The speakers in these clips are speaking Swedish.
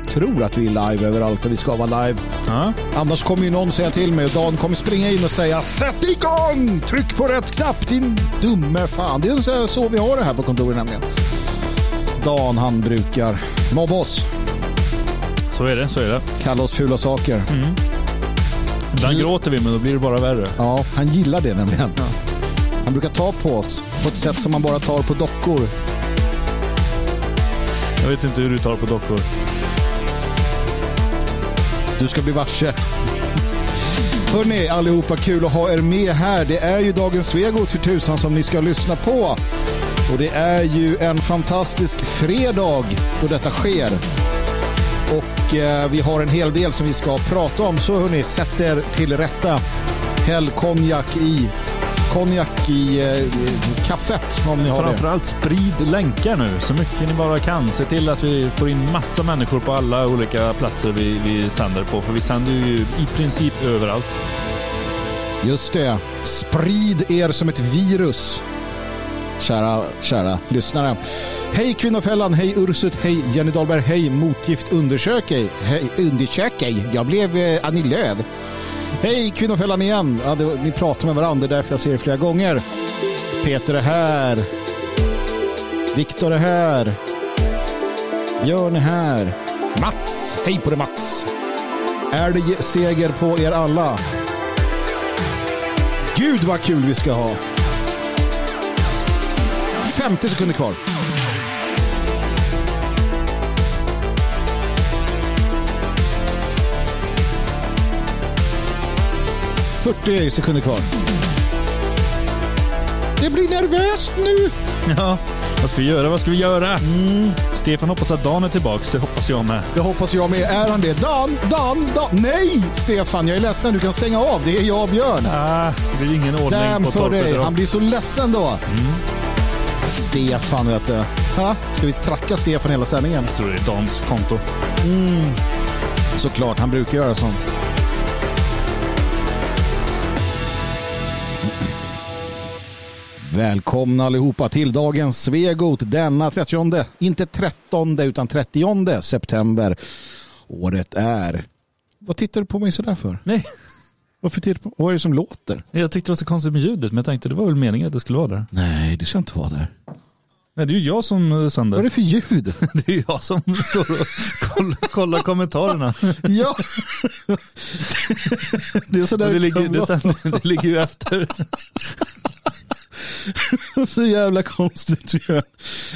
Jag tror att vi är live överallt och vi ska vara live. Ja. Annars kommer ju någon säga till mig och Dan kommer springa in och säga Sätt igång! Tryck på rätt knapp din dumme fan. Det är så- så vi har det här på kontoret nämligen. Dan han brukar mobba oss, Så är det, så är det. kalla oss fula saker. Ibland Mm. gråter vi men då blir det bara värre. Ja, han gillar det nämligen. Han brukar ta på oss på ett sätt som man bara tar på dockor. Jag vet inte hur du tar på dockor. Du ska bli varse. Hörni allihopa, kul att ha er med här. Det är ju dagens Svegot för tusan som ni ska lyssna på. Och det är ju en fantastisk fredag då detta sker. Och eh, vi har en hel del som vi ska prata om. Så hörni, sätt er till rätta. Häll konjak i, konjak i eh, kaffet om ni har det. Framförallt sprid länkar nu så mycket ni bara kan. Se till att vi får in massa människor på alla olika platser vi, vi sänder på. För vi sänder ju i princip överallt. Just det. Sprid er som ett virus. Kära, kära lyssnare. Hej Kvinnofällan, hej Ursut, hej Jenny Dahlberg, hej Motgift undersökej. Hej undersökej. Jag blev eh, Annie Lööf. Hej Kvinnofällan igen. Ja, det, ni pratar med varandra, det är därför jag ser er flera gånger. Peter är här. Viktor är här. Björn är här. Mats, hej på dig Mats. Älgseger på er alla. Gud vad kul vi ska ha. 50 sekunder kvar. Fyrtio sekunder kvar. Det blir nervöst nu. Ja, vad ska vi göra? Vad ska vi göra? Stefan hoppas att Dan är tillbaks. Det hoppas jag med. Det hoppas jag med. Är han det? Dan, Dan, Dan. Nej, Stefan, jag är ledsen. Du kan stänga av. Det är jag och Björn. Ah, det blir ingen ordning Damn på för dig. idag. Han blir så ledsen då. Stefan, vet du. Ha? Ska vi tracka Stefan hela sändningen? Jag tror det är Dans konto. Såklart, han brukar göra sånt. Välkomna allihopa till dagens Svegot denna 30, inte 13 utan 30 september. Året är... Vad tittar du på mig sådär för? Nej, Varför tittar du på... Vad är det som låter? jag tyckte det var så konstigt med ljudet, men jag tänkte det var väl meningen att det skulle vara där. Nej, det ska inte vara där. Nej, det är ju jag som eh, Vad är sänder. det för ljud? Det är jag som står och kollar, kollar kommentarerna. ja! det är sådär det, ligger, det, sänder, det ligger ju efter. Så jävla konstigt.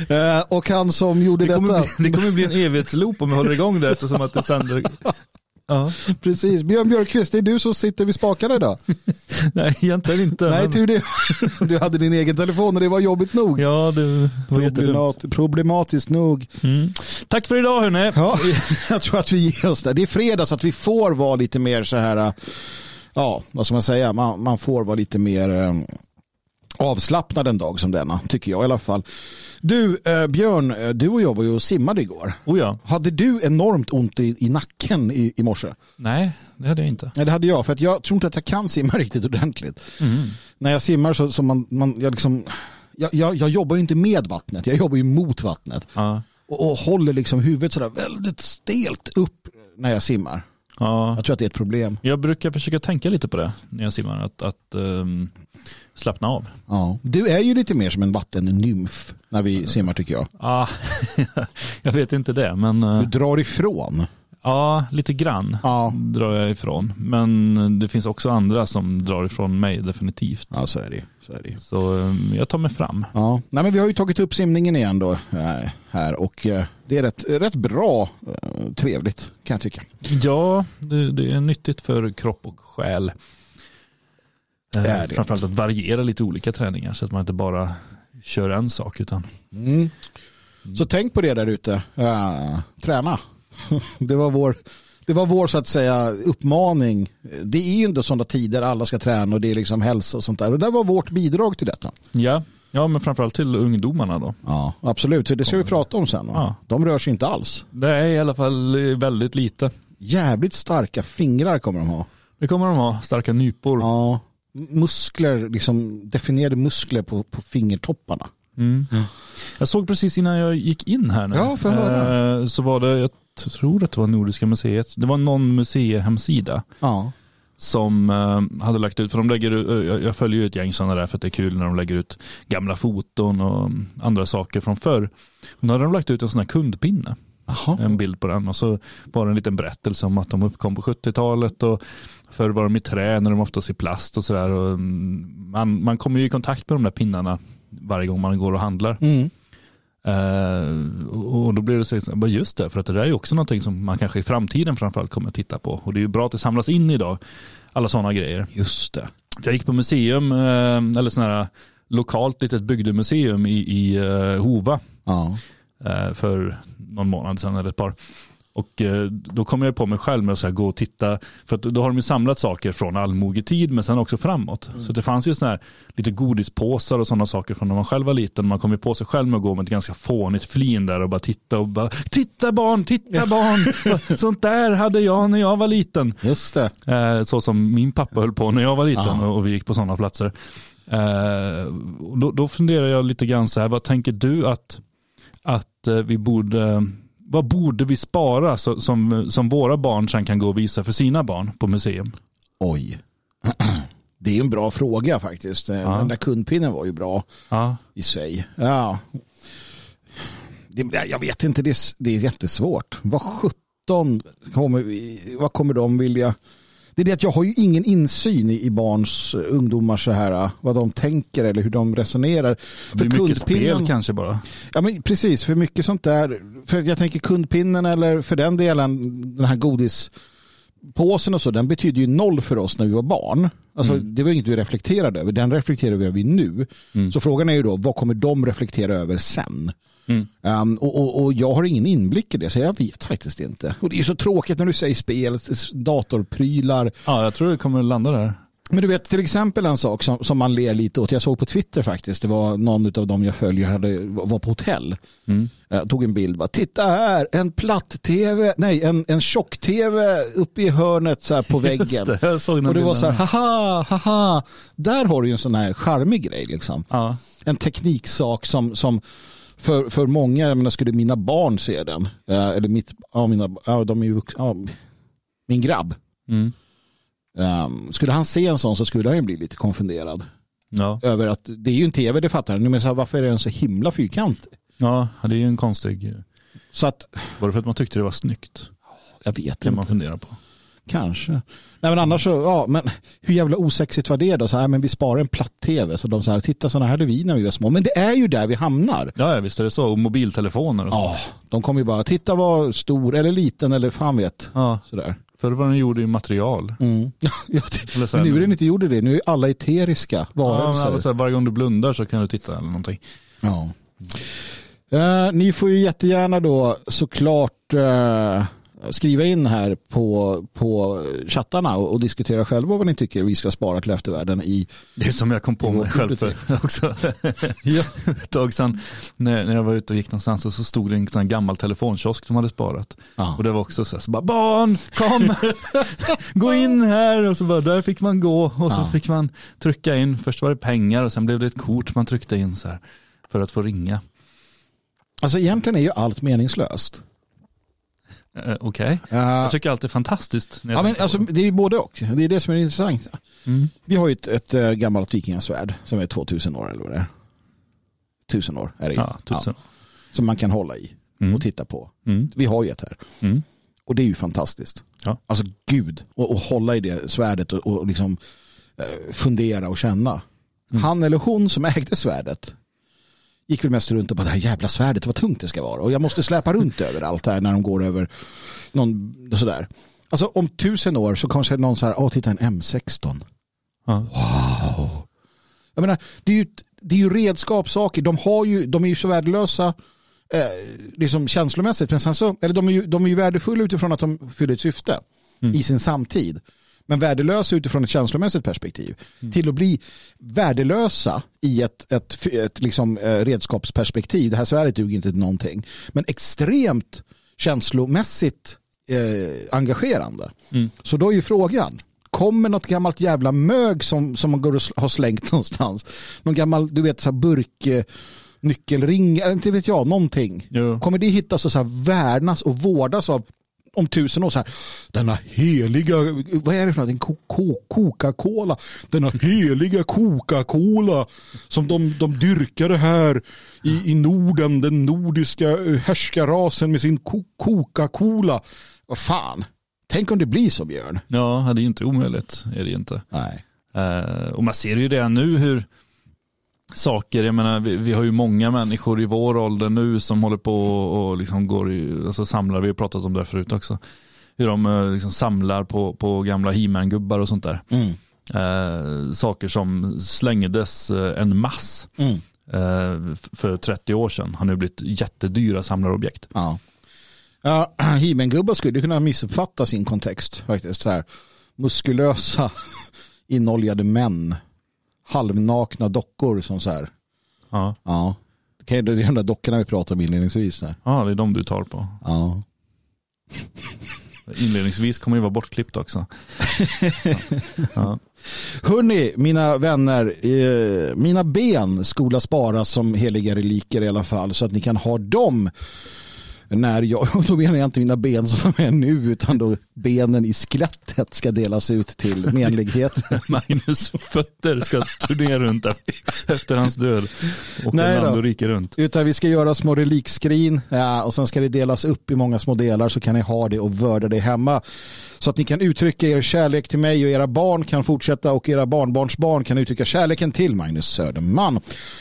Eh, och han som gjorde Det detta. bli, det kommer bli en evighetsloop om vi håller igång det eftersom att det sänder. Ja, Precis. Björn Björkqvist, det är du som sitter vid spakarna idag. nej, egentligen inte. Nej, men- tur det. Du hade din egen telefon och det var jobbigt nog. Ja, det var. Problemat, problematiskt nog. Mm. Tack för idag hörni. Ja, jag tror att vi ger oss där. Det är fredag så att vi får vara lite mer så här, ja, vad ska man säga, man, man får vara lite mer eh, avslappnad en dag som denna, tycker jag i alla fall. Du, eh, Björn, eh, du och jag var ju och simmade igår. Oh ja. Hade du enormt ont i, i nacken i, i morse? Nej, det hade jag inte. Nej, det hade jag, för att jag tror inte att jag kan simma riktigt ordentligt. Mm. När jag simmar så, så man, man jag, liksom, jag, jag, jag jobbar ju inte med vattnet, jag jobbar ju mot vattnet. Ja. Och, och håller liksom huvudet sådär väldigt stelt upp när jag simmar. ja. Jag tror att det är ett problem. Jag brukar försöka tänka lite på det när jag simmar. Att, att ehm, slappna av. Ja. Du är ju lite mer som en vattennymf när vi simmar tycker jag. Ah, jag vet inte det, men eh, Du drar ifrån. ja, lite grann Ja, drar jag ifrån. Men det finns också andra som drar ifrån mig definitivt. ja så är det. Så är det. Så ehm, jag tar mig fram. Ja. Nej, men vi har ju tagit upp simningen igen då eh, här och eh, det är rätt, rätt bra, eh, trevligt kan jag tycka. Ja, det, det är nyttigt för kropp och själ. Det är Eh, det. Framförallt att variera lite olika träningar så att man inte bara kör en sak utan Mm. Så tänk på det där ute. Uh, träna. det, var vår, det var vår så att säga uppmaning. Det är ju inte sådana tider alla ska träna och det är liksom hälsa och sånt där. Och det var vårt bidrag till detta. ja, ja men framförallt till ungdomarna då. Ja, absolut. Det ska vi prata om sen. Ja. De rör sig inte alls. Är i alla fall eh, väldigt lite. Jävligt starka fingrar kommer de ha. Det kommer de ha, starka nypor. Ja. Muskler, liksom definierade muskler på, på fingertopparna. Mm. Jag såg precis innan jag gick in här nu. Ja, eh, Så var det, jag tror att det var Nordiska museet. Det var någon museihemsida Ja. som eh, hade lagt ut, för de lägger ut, eh, jag, jag följer ju ett gäng sådana där för att det är kul när de lägger ut gamla foton och mm, andra saker från förr. Men då hade de lagt ut en sån här kundpinne, Jaha. en bild på den och så var det en liten berättelse om att de uppkom på 70-talet och förr var de i trä när de oftast i plast och sådär. mm, Man, man kommer ju i kontakt med de där pinnarna varje gång man går och handlar. Mm. Eh, och då blir det så bara just det, för att det där är ju också någonting som man kanske i framtiden framförallt kommer att titta på. Och det är ju bra att det samlas in idag, alla sådana grejer. Just det. Jag gick på museum, eh, eller sån här lokalt litet bygdemuseum i, i eh, Hova Ja. för någon månad sedan eller ett par. Och eh, då kom jag på mig själv med att så gå och titta, för då har de ju samlat saker från allmogetid men sen också framåt. Så det fanns ju sådana här lite godispåsar och sådana saker från när man själv var liten. Man kom ju på sig själv med att gå med ett ganska fånigt flin där och bara titta och bara titta barn, titta barn. Sånt där hade jag när jag var liten. Just det. Eh, så som min pappa höll på när jag var liten Ja. och, vi gick på sådana platser. Eh, då, då funderar jag lite grann så här, vad tänker du att, att vi borde, vad borde vi spara så, som, som våra barn sen kan gå och visa för sina barn på museum? Oj. Det är en bra fråga faktiskt. Ja. Den där kundpinnen var ju bra Ja, i sig. Ja. Det, jag vet inte, det är, det är jättesvårt. Vad sjutton kommer, vi- vad kommer de vilja... Det är det att jag har ju ingen insyn i, i barns, eh, ungdomars så här, vad de tänker eller hur de resonerar. det är mycket spel kanske bara. Ja, men precis, för mycket sånt där. För jag tänker kundpinnen eller för den delen den här godispåsen och så, den betyder ju noll för oss när vi var barn. Alltså, Det var inget vi reflekterade över, den reflekterar vi över nu. Så frågan är ju då, vad kommer de reflektera över sen? Mm. Um, och, och, och jag har ingen inblick i det, så jag vet faktiskt inte. Och det är så tråkigt när du säger spel, datorprylar. Ja, jag tror det kommer landa där. Men du vet till exempel en sak som, som man ler lite åt. Jag såg på Twitter faktiskt. Det var någon av dem jag följer hade, var på hotell. Mm. Jag tog en bild. Bara, Titta här, en platt-tv, nej en, en tjock-tv uppe i hörnet så här på väggen. Det, Och det var så här, haha, haha. Där har du ju en sån här charmig grej liksom. Ja, En tekniksak som, som för, för många, jag menar, skulle mina barn se den, eh, eller mitt, ja, mina, ja, de är ju ja, min grabb, mm. Um, skulle han se en sån så skulle han ju bli lite konfunderad ja. över att det är ju en tv, det fattar han. Men så här, varför är den så himla fyrkant? ja, det är ju en konstig, Så att, var det för att man tyckte det var snyggt? jag vet kan man inte, fundera på. Kanske. Nej men annars så, ja men hur jävla osexigt var det då? Så här, men vi sparar en platt-tv. Så de så här, titta sådana här hade vi när vi var små. Men det är ju där vi hamnar. Ja, ja, visst är det så. Och mobiltelefoner och så. Ja, de kommer ju bara, titta vad stor eller liten eller fan vet. Ja, Sådär. förr var den gjord i material. Mm. Ja, det, så här- nu är den inte gjord i det, nu är alla eteriska Ja, men varelser. alltså, varje gång du blundar så kan du titta eller någonting. Ja. Eh, ni får ju jättegärna då såklart eh, skriva in här på, på chattarna och, och diskutera själva vad ni tycker vi ska spara till eftervärlden i. Det är som jag kom på mig själv för också. Ett tag sedan när, när jag var ute och gick någonstans och så stod det en sån gammal telefonkiosk som hade sparat. Ja. Och det var också så här, så bara barn, kom, gå in här. Och så bara, där fick man gå och så Ja. fick man trycka in. Först var det pengar och sen blev det ett kort man tryckte in så här för att få ringa. Alltså egentligen är ju allt meningslöst. Eh, Okej, Eh, jag tycker allt är fantastiskt. ja, men alltså, det. är både och. Det är det som är intressant. mm. Vi har ju ett, ett eh, gammalt vikingasvärd som är 2000 år eller vad det är. Tusen år är det. Ja, tusen. som man kan hålla i Mm. och titta på. Mm. Vi har ju ett här. Mm. Och det är ju fantastiskt. Ja. Alltså gud, och, och hålla i det svärdet och, och liksom eh, fundera och känna. Mm. Han eller hon som ägde svärdet gick väl mest runt och bara det här jävla svärdet, vad tungt det ska vara. Och jag måste släpa runt över allt här när de går över någon sådär. Alltså om tusen år så kanske någon så här, åh titta en M16. Ja. Wow. Jag menar, det är ju, det är ju redskapssaker. De, har ju, de är ju så värdelösa eh, liksom känslomässigt. Men sen så, eller de är, ju, de är ju värdefulla utifrån att de fyller ett syfte Mm. i sin samtid. Men värdelösa utifrån ett känslomässigt perspektiv. Till att bli värdelösa i ett, ett, ett liksom, eh, redskapsperspektiv. Det här svärdet duger inte till någonting. Men extremt känslomässigt eh, engagerande. Mm. Så då är ju frågan, kommer något gammalt jävla mög som, som man går och har slängt någonstans? Någon gammal, du vet, så här burk, eh, nyckelring, eller inte vet jag, någonting. Jo. Kommer det hittas och så här värnas och vårdas av om tusen år så här, denna heliga, vad är det för någonting, Coca-Cola, denna heliga Coca-Cola som de, de dyrkade här i, i Norden, den nordiska eh, härskarrasen med sin Coca-Cola. Vad fan, tänk om det blir så Björn. Ja, det är inte omöjligt. Är det inte. Nej. Eh, och man ser ju det nu hur saker, jag menar vi, vi har ju många människor i vår ålder nu som håller på och liksom går i, alltså samlar, vi har pratat om det förut också. Hur de eh, liksom samlar på, på gamla he gubbar och sånt där. Mm. Eh, saker som slängdes eh, en mass Mm. eh, för 30 år sedan har nu blivit jättedyra samlarobjekt. Ja. Ja, He-Man-gubbar skulle kunna missuppfatta sin kontext faktiskt. Så här, muskulösa, inoljade män. Halvnakna dockor som så här. Ja. Ja. Det är de där dockorna vi pratade om inledningsvis. Där. ja, det är de du tar på. Ja. Inledningsvis kommer ju vara bortklippt också. Ja. Hörni, mina vänner, eh, mina ben skola sparas som heliga reliker i alla fall så att ni kan ha dem när jag, då menar jag inte mina ben som de är nu utan då benen i skelettet ska delas ut till menlighet. Magnus fötter ska turnera runt efter, hans död. Och Nej land och rike runt. Utan vi ska göra små relikskrin ja, och sen ska det delas upp i många små delar så kan ni ha det och vörda det hemma. Så att ni kan uttrycka er kärlek till mig och era barn kan fortsätta och era barnbarns barn kan uttrycka kärleken till Magnus Söderman.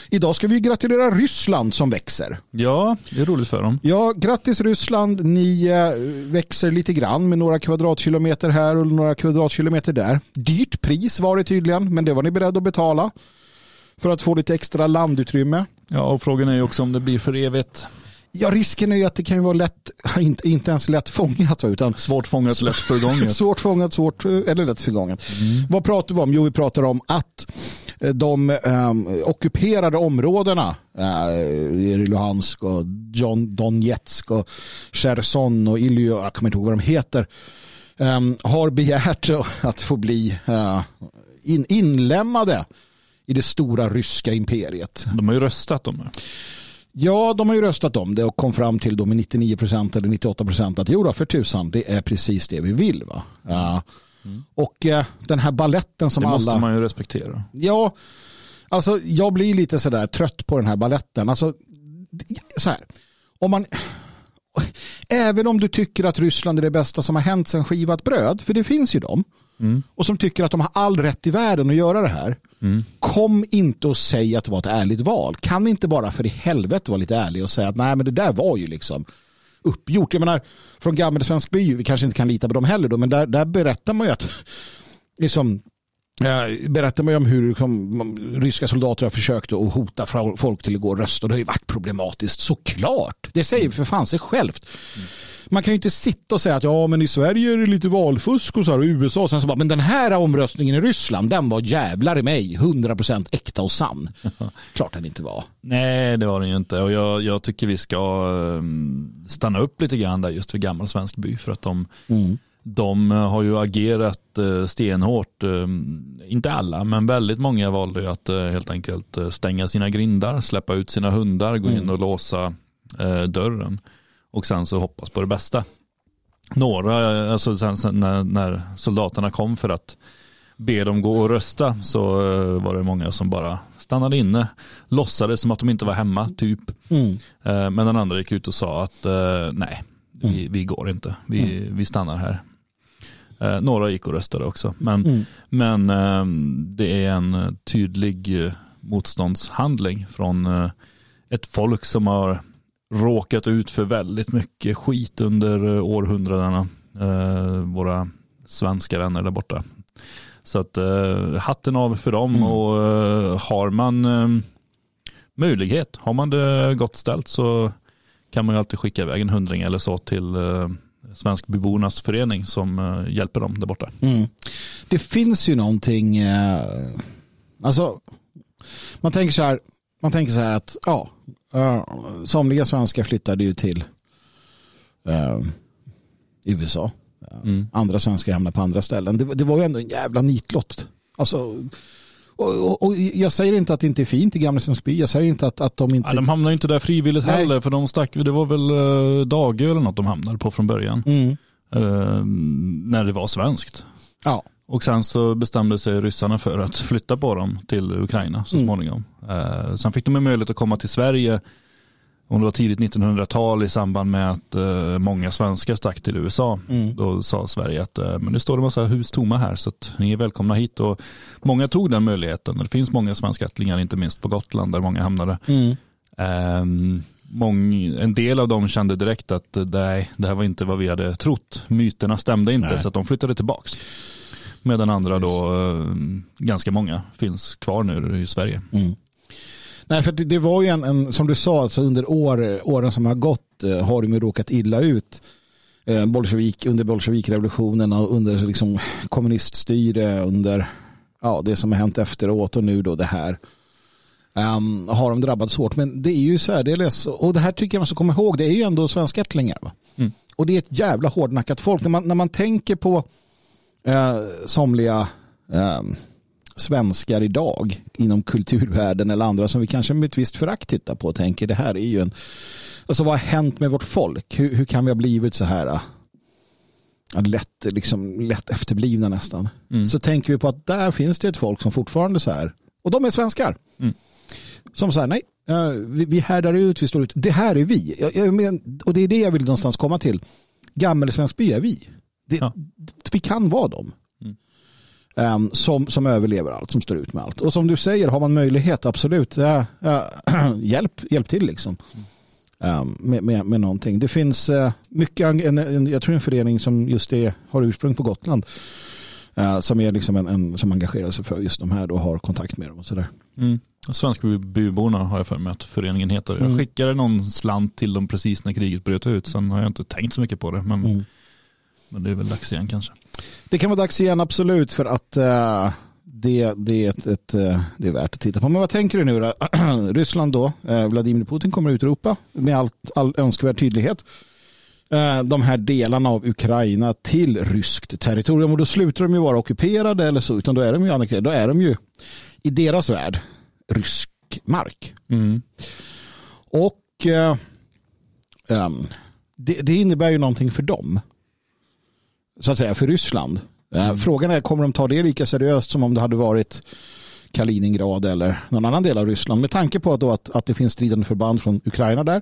Idag ska vi gratulera Ryssland som växer. Ja, det är roligt för dem. Ja, grattis Ryssland. Ni eh, växer lite grann med några kvadratkilometer här och några kvadratkilometer där. Dyrt pris var det tydligen, men det var ni beredda att betala för att få lite extra landutrymme. Ja, och frågan är ju också om det blir för evigt. Ja, risken är ju att det kan ju vara lätt, inte, inte ens lätt fångat, utan Svårt fångat, lätt förgånget. svårt fångat, svårt eller lätt förgånget. Vad pratar vi om? Jo, vi pratar om att eh, de um, ockuperade områdena i Luhansk och John, Donetsk och Cherson och Ilyo, jag kommer inte ihåg vad de heter, um, har begärt att få bli uh, in, inlämnade i det stora ryska imperiet. De har ju röstat om det. Ja, de har ju röstat om det och kom fram till då med 99 procent eller 98 procent att jo då, för tusan, det är precis det vi vill. Va? Ja. Och eh, den här balletten som Det måste alla... man ju respektera. Ja, alltså jag blir lite sådär trött på den här balletten. Alltså, så här, om man... Även om du tycker att Ryssland är det bästa som har hänt sedan skivat bröd, för det finns ju de, och som tycker att de har all rätt i världen att göra det här. Kom inte och säg att det var ett ärligt val. Kan inte bara för i helvete vara lite ärlig och säga att nej men det där var ju liksom uppgjort. Jag menar, från gammal svensk by, vi kanske inte kan lita på dem heller då, men där, där berättar man ju att liksom, eh, berättar man ju om hur liksom, ryska soldater har försökt att hota folk till att gå och rösta det har ju varit problematiskt, såklart. Det säger för fan sig självt. Man kan ju inte sitta och säga att ja men i Sverige är det lite valfusk och så här och USA sen så bara men den här omröstningen i Ryssland den var jävlar i mig 100% äkta och sann. Klart den inte var. Nej, det var det ju inte. Och jag, jag tycker vi ska ehm, stanna upp lite grann där just för gammal svensk by. För att de, de har ju agerat eh, stenhårt. eh, Inte alla, men väldigt många valde ju att eh, helt enkelt eh, stänga sina grindar, släppa ut sina hundar, gå in och låsa eh, dörren. Och sen så hoppas på det bästa. Några, alltså sen, sen när, när soldaterna kom för att be dem gå och rösta så eh, var det många som bara stannade inne, låtsades som att de inte var hemma typ. Mm. Eh, Men den andra gick ut och sa att eh, nej, vi, vi går inte, vi, vi stannar här. Några gick och röstade också, men, Mm. men det är en tydlig motståndshandling från ett folk som har råkat ut för väldigt mycket skit under eh, århundradena. Eh, Våra svenska vänner där borta. Så att eh, hatten av för dem Mm. och har man möjlighet, har man det gott ställt så kan man ju alltid skicka iväg en hundring eller så till Svensk Bebornas förening som hjälper dem där borta. Mm. Det finns ju någonting, alltså man tänker så här, man tänker så här att ja, eh, somliga svenskar flyttade ju till eh, USA. Eh, Mm. Andra svenskar hamnade på andra ställen. Det, det var ju ändå en jävla nitlott. Alltså, Och, och, och jag säger inte att det inte är fint i Gamla Svenskby. Jag säger inte att, att de inte... Ja, de hamnar ju inte där frivilligt Nej. heller för de stack, det var väl uh, Dagö eller något de hamnade på från början. Mm. Eh, när det var svenskt. Ja. Och sen så bestämde sig ryssarna för att flytta på dem till Ukraina så Mm. småningom. Eh, sen fick de en möjlighet att komma till Sverige om det var tidigt 1900-tal i samband med att eh, många svenskar stack till USA. Mm. Då sa Sverige att eh, men det står en massa hus tomma här så att ni är välkomna hit. Och många tog den möjligheten. Det finns många svenskättlingar, inte minst på Gotland där många hamnade. Mm. Um, mång, en del av dem kände direkt att eh, nej, det här var inte vad vi hade trott. Myterna stämde inte Nej. så att de flyttade tillbaks. Medan andra då, eh, ganska många, finns kvar nu i Sverige. Mm. Nej, för det, det var ju en, en, som du sa, alltså under år, åren som har gått eh, har de ju råkat illa ut. Eh, Bolsjevik, under bolsjevikrevolutionen och under liksom, kommuniststyre, under ja, det som har hänt efteråt och nu då det här. Um, har de drabbats hårt. Men det är ju särdeles, och det här tycker jag man ska komma ihåg, det är ju ändå svenskättlingar. Mm. Och det är ett jävla hårdnackat folk. När man, när man tänker på eh, somliga eh, svenskar idag inom kulturvärlden eller andra som vi kanske med ett visst förakt tittar på och tänker det här är ju en alltså vad har hänt med vårt folk? Hur, hur kan vi ha blivit så här ja, lätt, liksom, lätt efterblivna nästan? Mm. Så tänker vi på att där finns det ett folk som fortfarande så här och de är svenskar. Mm. Som säger nej, eh, vi, vi härdar ut, vi står ut. Det här är vi. Jag, jag men, och det är det jag vill någonstans komma till. Gammelsvenskby är vi. Det, Ja. Vi kan vara dem. Mm. Ehm, som, som överlever allt, som står ut med allt. Och som du säger, har man möjlighet, absolut, ja, ja, hjälp, hjälp till liksom. Ehm, med, med, med någonting. Det finns eh, mycket, en, en, jag tror en förening som just det har ursprung på Gotland. eh, som är liksom en, en, som engagerar sig för just de här och har kontakt med dem och sådär. Mm. Svenskbyborna har jag för mig att föreningen heter. Jag Mm. skickade någon slant till dem precis när kriget bröt ut. Sen har jag inte tänkt så mycket på det. Men, Mm. Men det är väl dags igen kanske. Det kan vara dags igen absolut för att eh, det, det, är ett, ett, eh, det är värt att titta på. Men vad tänker du nu då? Ryssland då, eh, Vladimir Putin kommer att utropa med allt, all önskvärd tydlighet de här delarna av Ukraina till ryskt territorium och då slutar de ju vara ockuperade eller så utan då är de ju annekterade. Då är de ju i deras värld rysk mark. Mm. Och ehm, det, det innebär ju någonting för dem. Så att säga, för Ryssland. Eh, Frågan är, kommer de ta det lika seriöst som om det hade varit Kaliningrad eller någon annan del av Ryssland? Med tanke på att, att, att det finns stridande förband från Ukraina där.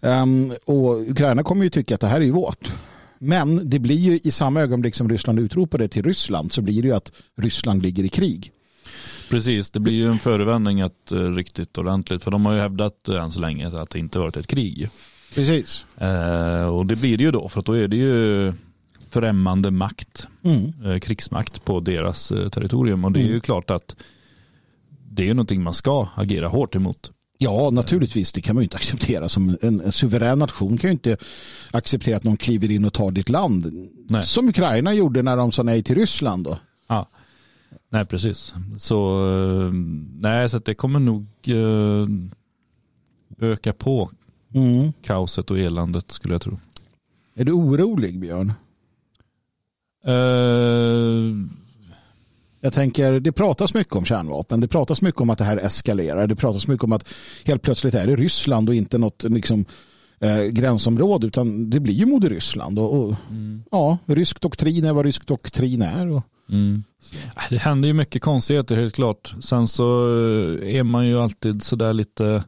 Ehm, och Ukraina kommer ju tycka att det här är ju vårt. Men det blir ju i samma ögonblick som Ryssland utropar det till Ryssland så blir det ju att Ryssland ligger i krig. Precis, det blir ju en förevändning att uh, riktigt ordentligt. För de har ju hävdat uh, än så länge att det inte varit ett krig. Precis. Eh, och det blir det ju då, för att då är det ju främmande makt, Mm. eh, krigsmakt på deras eh, territorium. Och det är Mm. ju klart att det är någonting man ska agera hårt emot. Ja, naturligtvis. Det kan man ju inte acceptera. Som en, en suverän nation kan ju inte acceptera att någon kliver in och tar ditt land. Nej. Som Ukraina gjorde när de sa nej till Ryssland. Då. Ja. Nej, precis. Så eh, nej, så det kommer nog öka på Mm. kaoset och eländet skulle jag tro. Är du orolig, Björn? Eh, Jag tänker, det pratas mycket om kärnvapen. Det pratas mycket om att det här eskalerar. Det pratas mycket om att helt plötsligt är det Ryssland och inte något liksom, eh, gränsområde. Utan det blir ju moder Ryssland. Och, och, ja, rysk doktrin är vad rysk doktrin är. Och, Mm. Det händer ju mycket konstigheter helt klart. Sen så eh, är man ju alltid sådär lite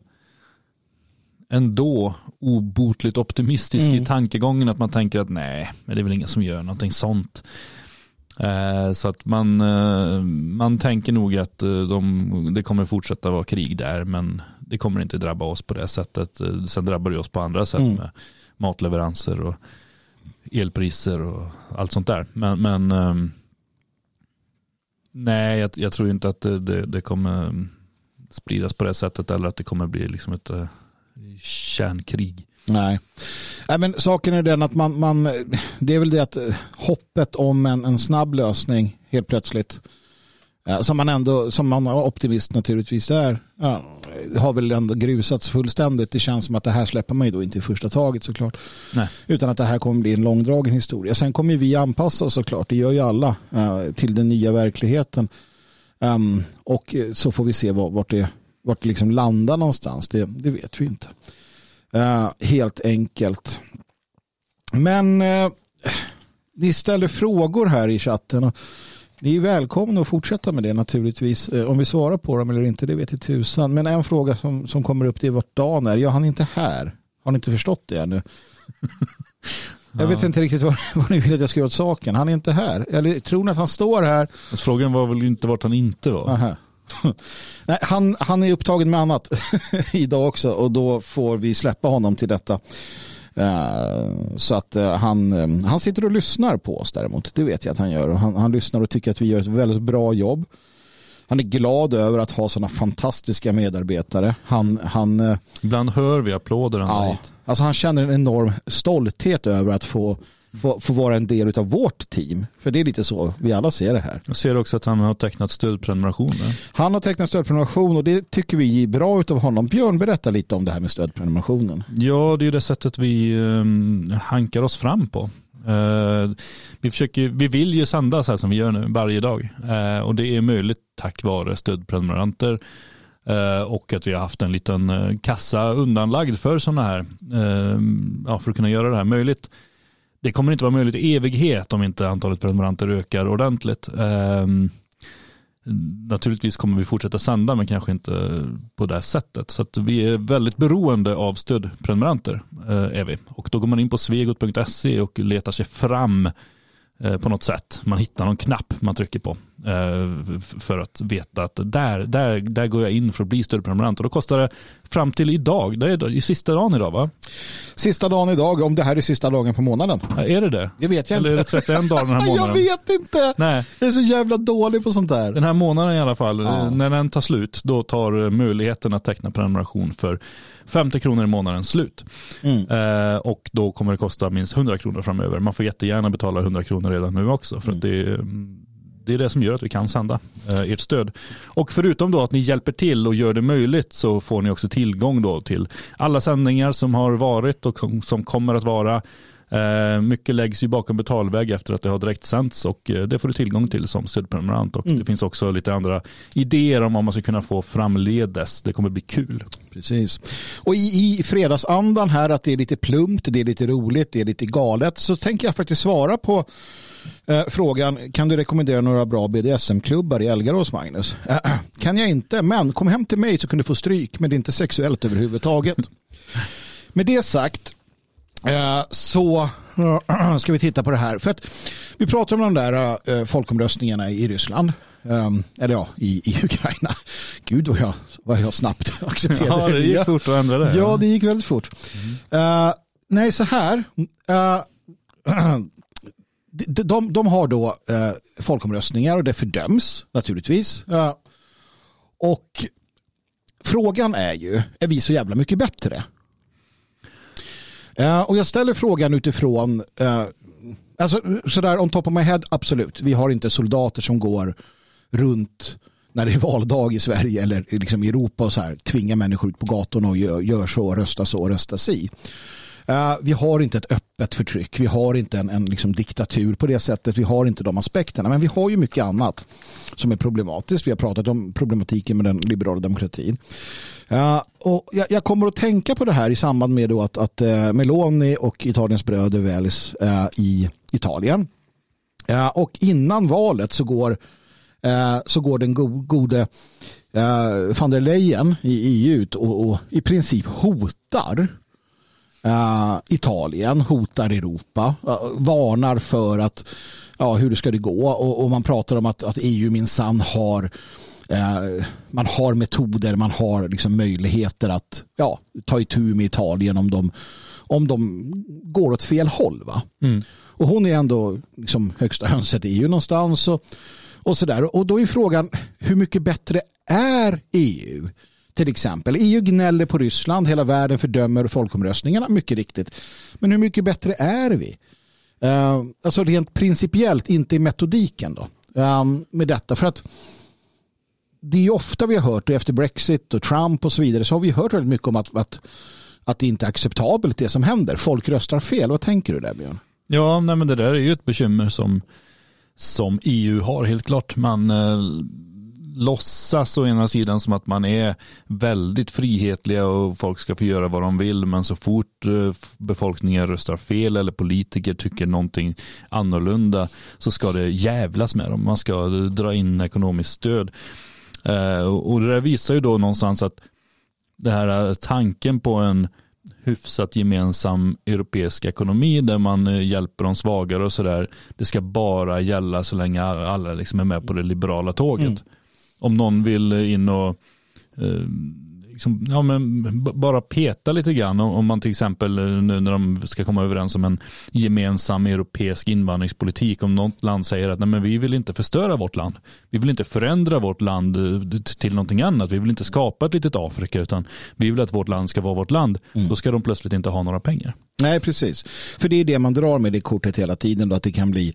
ändå obotligt optimistisk Mm. i tankegången att man tänker att nej, men det är väl ingen som gör någonting sånt. Eh, så att man, eh, man tänker nog att eh, de, det kommer fortsätta vara krig där men det kommer inte drabba oss på det sättet. Eh, Sen drabbar det oss på andra sätt Mm. med matleveranser och elpriser och allt sånt där. Men, men ehm, nej, jag, jag tror inte att det, det, det kommer spridas på det sättet eller att det kommer bli liksom ett eh, kärnkrig. Nej. Nej, men saken är den att man, man, det är väl det att eh, hoppet om en, en snabb lösning helt plötsligt, eh, som man ändå, som man är optimist naturligtvis är, ja, har väl ändå grusats fullständigt. Det känns som att det här släpper man ju då inte i första taget såklart. Nej. Utan att det här kommer bli en långdragen historia. Sen kommer vi anpassa oss såklart, det gör ju alla, eh, till den nya verkligheten. Um, och så får vi se vart det, vart det liksom landar någonstans. Det, det vet vi inte. Uh, helt enkelt. Men uh, ni ställer frågor här i chatten. Och ni är välkomna att fortsätta med det naturligtvis. Uh, om vi svarar på dem eller inte, det vet jag tusan. Men en fråga som, som kommer upp det är vart Dan är. Ja, han är inte här. Har ni inte förstått det ännu? Jag vet inte riktigt vad, vad ni vill att jag ska göra åt saken. Han är inte här. Eller tror ni att han står här? Alltså, frågan var väl inte vart han inte var. Aha. Nej, han, han är upptagen med annat idag också och då får vi släppa honom till detta. Uh, så att uh, han, uh, han sitter och lyssnar på oss däremot. Det vet jag att han gör. Han, han lyssnar och tycker att vi gör ett väldigt bra jobb. Han är glad över att ha sådana fantastiska medarbetare. Han, han, Ibland hör vi applåder. Ja, alltså han känner en enorm stolthet över att få få, få vara en del av vårt team. För det är lite så vi alla ser det här. Jag ser också att han har tecknat stödprenumerationer. Han har tecknat stödprenumeration och det tycker vi är bra av honom. Björn, berätta lite om det här med stödprenumerationen. Ja, det är det sättet vi um, hankar oss fram på. Uh, vi, försöker, vi vill ju sända så här som vi gör nu varje dag uh, och det är möjligt tack vare stödprenumeranter uh, och att vi har haft en liten kassa undanlagd för sådana här, ja, för att kunna göra det här möjligt det kommer inte vara möjligt i evighet om inte antalet prenumeranter ökar ordentligt. Um, naturligtvis kommer vi fortsätta sända men kanske inte på det sättet. Så vi är väldigt beroende av stödprenumeranter. Eh, är vi. Och då går man in på svegot.se och letar sig fram Eh, på något sätt. Man hittar någon knapp man trycker på för att veta att där, där, där går jag in för att bli stödprenumerant. Och då kostar det fram till idag, det är sista dagen idag va? Sista dagen idag, om det här är sista dagen på månaden. Ja, är det det? Det vet jag Eller inte. är det 31 dagar den här månaden? jag vet inte. Nej. Jag är så jävla dålig på sånt där. Den här månaden i alla fall, Ja. när den tar slut, då tar möjligheten att teckna prenumeration för 50 kronor i månaden slut. Mm. Eh, och då kommer det kosta minst 100 kronor framöver. Man får jättegärna betala 100 kronor redan nu också. För Mm. det, det är det som gör att vi kan sända eh, ert stöd. Och förutom då att ni hjälper till och gör det möjligt så får ni också tillgång då till alla sändningar som har varit och som kommer att vara. Eh, mycket läggs ju bakom betalväg efter att det har direkt sänts och eh, det får du tillgång till som stödprenumerant. Och Mm. det finns också lite andra idéer om vad man ska kunna få framledes. Det kommer bli kul. Precis. Och i, i fredagsandan här att det är lite plumpt, det är lite roligt, det är lite galet så tänker jag faktiskt svara på eh, frågan kan du rekommendera några bra BDSM-klubbar i Elgarås Magnus? Äh, kan jag inte, men kom hem till mig så kan du få stryk men det är inte sexuellt överhuvudtaget. Med det sagt eh, så eh, ska vi titta på det här. För att vi pratar om de där eh, folkomröstningarna i Ryssland. Um, eller ja, i, i Ukraina. Gud vad jag, vad jag snabbt accepterade Ja, det gick nya. fort att ändra det. Ja, det gick väldigt fort. Eh, nej, så här. eh, de, de, de har då eh, folkomröstningar och det fördöms naturligtvis. Eh, och frågan är ju, är vi så jävla mycket bättre? Eh, och jag ställer frågan utifrån, eh, alltså sådär on top of my head, absolut. Vi har inte soldater som går runt när det är valdag i Sverige eller liksom i Europa och så här tvingar människor ut på gatorna och gör, gör så, rösta så, rösta si. Uh, vi har inte ett öppet förtryck, vi har inte en, en liksom diktatur på det sättet, vi har inte de aspekterna, men vi har ju mycket annat som är problematiskt. Vi har pratat om problematiken med den liberala demokratin. Uh, och jag, jag, kommer att tänka på det här i samband med då att, att uh, Meloni och Italiens bröder väljs i Italien. och innan valet så går så går den gode van der Leyen i EU ut och, och i princip hotar Uh, Italien hotar Europa, uh, varnar för att ja, hur det ska det gå och, och man pratar om att, att EU minsann har uh, man har metoder, man har liksom möjligheter att ja, ta itu med Italien om de, om de går åt fel håll. Va? Mm. Och hon är ändå liksom högsta hönset i EU någonstans och, och sådär. Och då är frågan hur mycket bättre är EU? Till exempel. EU gnäller på Ryssland, hela världen fördömer folkomröstningarna, mycket riktigt. Men hur mycket bättre är vi? Uh, alltså rent principiellt, inte i metodiken då, um, med detta. För att det är ofta vi har hört, och efter Brexit och Trump och så vidare, så har vi hört väldigt mycket om att, att, att det inte är acceptabelt det som händer. Folk röstar fel. Vad tänker du där Björn? Ja, nej, men det där är ju ett bekymmer som, som EU har helt klart. Man eh, låtsas å ena sidan som att man är väldigt frihetliga och folk ska få göra vad de vill men så fort eh, befolkningen röstar fel eller politiker tycker någonting annorlunda så ska det jävlas med dem. Man ska dra in ekonomiskt stöd. Eh, och det där visar ju då någonstans att det här eh, tanken på en hyfsat gemensam europeisk ekonomi där man hjälper de svagare och sådär. Det ska bara gälla så länge alla liksom är med på det liberala tåget. Mm. Om någon vill in och eh, liksom, ja, men bara peta lite grann om man till exempel eh, nu när de ska komma överens om en gemensam europeisk invandringspolitik. Om något land säger att nej, men vi vill inte förstöra vårt land. Vi vill inte förändra vårt land eh, till någonting annat. Vi vill inte skapa ett litet Afrika utan vi vill att vårt land ska vara vårt land. Mm. Då ska de plötsligt inte ha några pengar. Nej, precis. För det är det man drar med det kortet hela tiden. Då, att det kan bli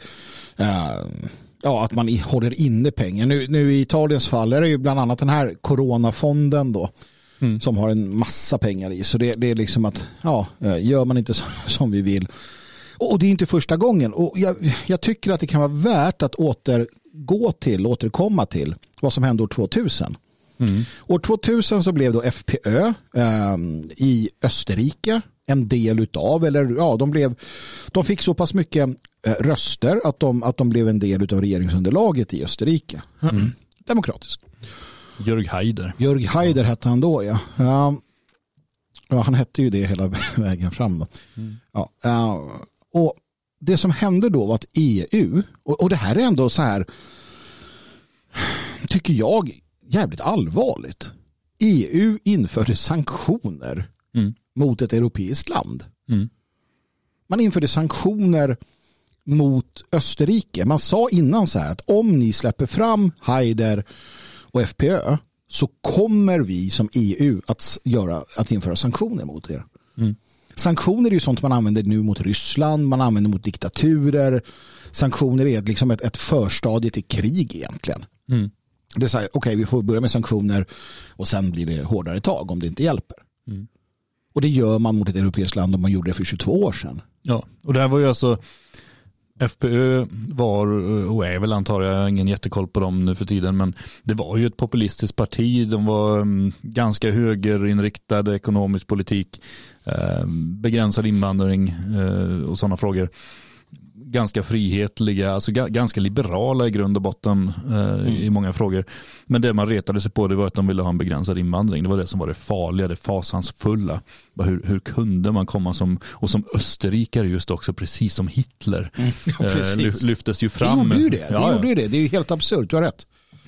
uh ja, att man håller inne pengar. Nu, nu i Italiens fall är det ju bland annat den här coronafonden då mm. som har en massa pengar i. Så det, det är liksom att, ja, eh, gör man inte som vi vill. Och det är inte första gången. Och jag, jag, tycker att det kan vara värt att återgå till, återkomma till vad som hände år 2000. Mm. År 2000 så blev då FPÖ eh, i Österrike en del utav, eller ja, de, blev, de fick så pass mycket eh, röster att de, att de blev en del utav regeringsunderlaget i Österrike. Mm. Demokratiskt. Jörg Haider. Jörg Haider hette han då, ja. ja. han hette ju det hela vägen fram. Då. Mm. Ja, och det som hände då var att EU, och, och det här är ändå så här, tycker jag, jävligt allvarligt. EU införde sanktioner mm. Mot ett europeiskt land. Mm. Man införde sanktioner mot Österrike. Man sa innan så här att om ni släpper fram Haider och FPÖ så kommer vi som EU att, göra, att införa sanktioner mot er. Mm. Sanktioner är ju sånt man använder nu mot Ryssland, man använder mot diktaturer. Sanktioner är liksom ett, ett förstadie till krig egentligen. Mm. Det är så här, okej okay, vi får börja med sanktioner och sen blir det hårdare tag om det inte hjälper. Mm. Och det gör man mot ett europeiskt land om man gjorde det för 22 år sedan. Ja, och det här var ju alltså FPÖ var eh, och är väl antar jag, ingen jättekoll på dem nu för tiden, men det var ju ett populistiskt parti. De var mm, ganska högerinriktade ekonomisk politik, eh, begränsad invandring eh, och sådana frågor ganska frihetliga, alltså ganska liberala i grund och botten eh, mm. i många frågor. Men det man retade sig på det var att de ville ha en begränsad invandring. Det var det som var det farliga, det fasansfulla. Hur, hur kunde man komma som, och som österrikare just också, precis som Hitler, mm. ja, eh, lyftes ju fram. Det gjorde ju det, det, ja, gjorde ja. det. det är ju helt absurt, du har rätt.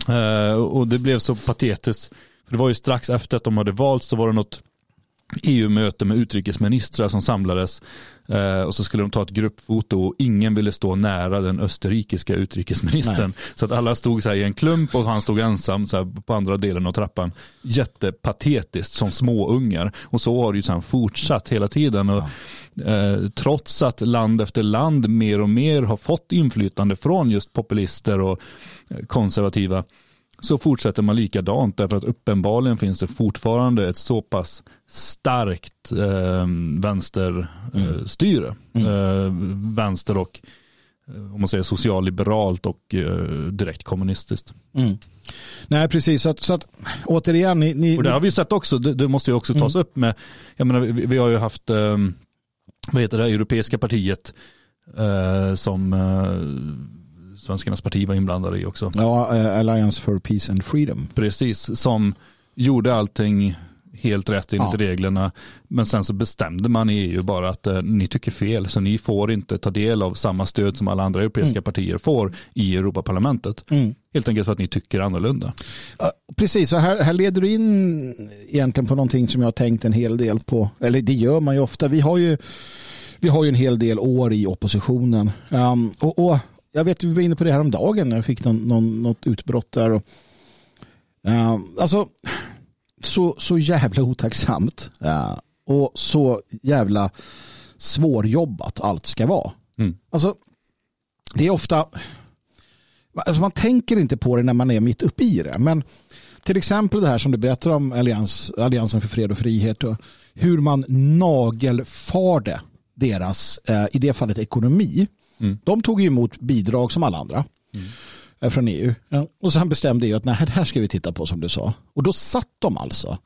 Eh, och det blev så patetiskt. För det var ju strax efter att de hade valts, så var det något EU-möte med utrikesministrar som samlades eh, och så skulle de ta ett gruppfoto och ingen ville stå nära den österrikiska utrikesministern. Nej. Så att alla stod så i en klump och han stod ensam så på andra delen av trappan. Jättepatetiskt som småungar. Och så har det ju sen fortsatt hela tiden. Och, eh, trots att land efter land mer och mer har fått inflytande från just populister och konservativa så fortsätter man likadant därför att uppenbarligen finns det fortfarande ett så pass starkt eh, vänsterstyre. Eh, mm. eh, vänster och eh, om man säger socialliberalt och eh, direkt kommunistiskt. Mm. Nej, precis. Så att, så att återigen. Ni, ni, och det har vi sett också. Det, det måste ju också tas mm. upp med. Jag menar, vi, vi, har ju haft, eh, vad heter det, Europeiska partiet eh, som Svenskarnas parti var inblandade i också. Ja, eh, Alliance for Peace and Freedom. Precis, som gjorde allting helt rätt enligt ja. reglerna. Men sen så bestämde man i EU bara att eh, ni tycker fel så ni får inte ta del av samma stöd som alla andra europeiska mm. partier får i Europaparlamentet. Mm. Helt enkelt för att ni tycker annorlunda. Precis, så här, här leder du in egentligen på någonting som jag har tänkt en hel del på. Eller det gör man ju ofta. Vi har ju, vi har ju en hel del år i oppositionen. Um, och, och, jag vet vi var inne på det här om dagen när jag fick någon, någon, något utbrott där. Och, uh, alltså, så, så jävla otacksamt uh, och så jävla svårjobbat allt ska vara. Mm. Alltså, det är ofta, alltså man tänker inte på det när man är mitt uppe i det, men till exempel det här som du berättar om Allians, Alliansen för fred och frihet och hur man nagelfarde deras, eh, i det fallet ekonomi. Mm. De tog emot bidrag som alla andra. Mm. eh, från EU. Ja. Och sen bestämde EU att nej, det här ska vi titta på som du sa. Och då satt de alltså,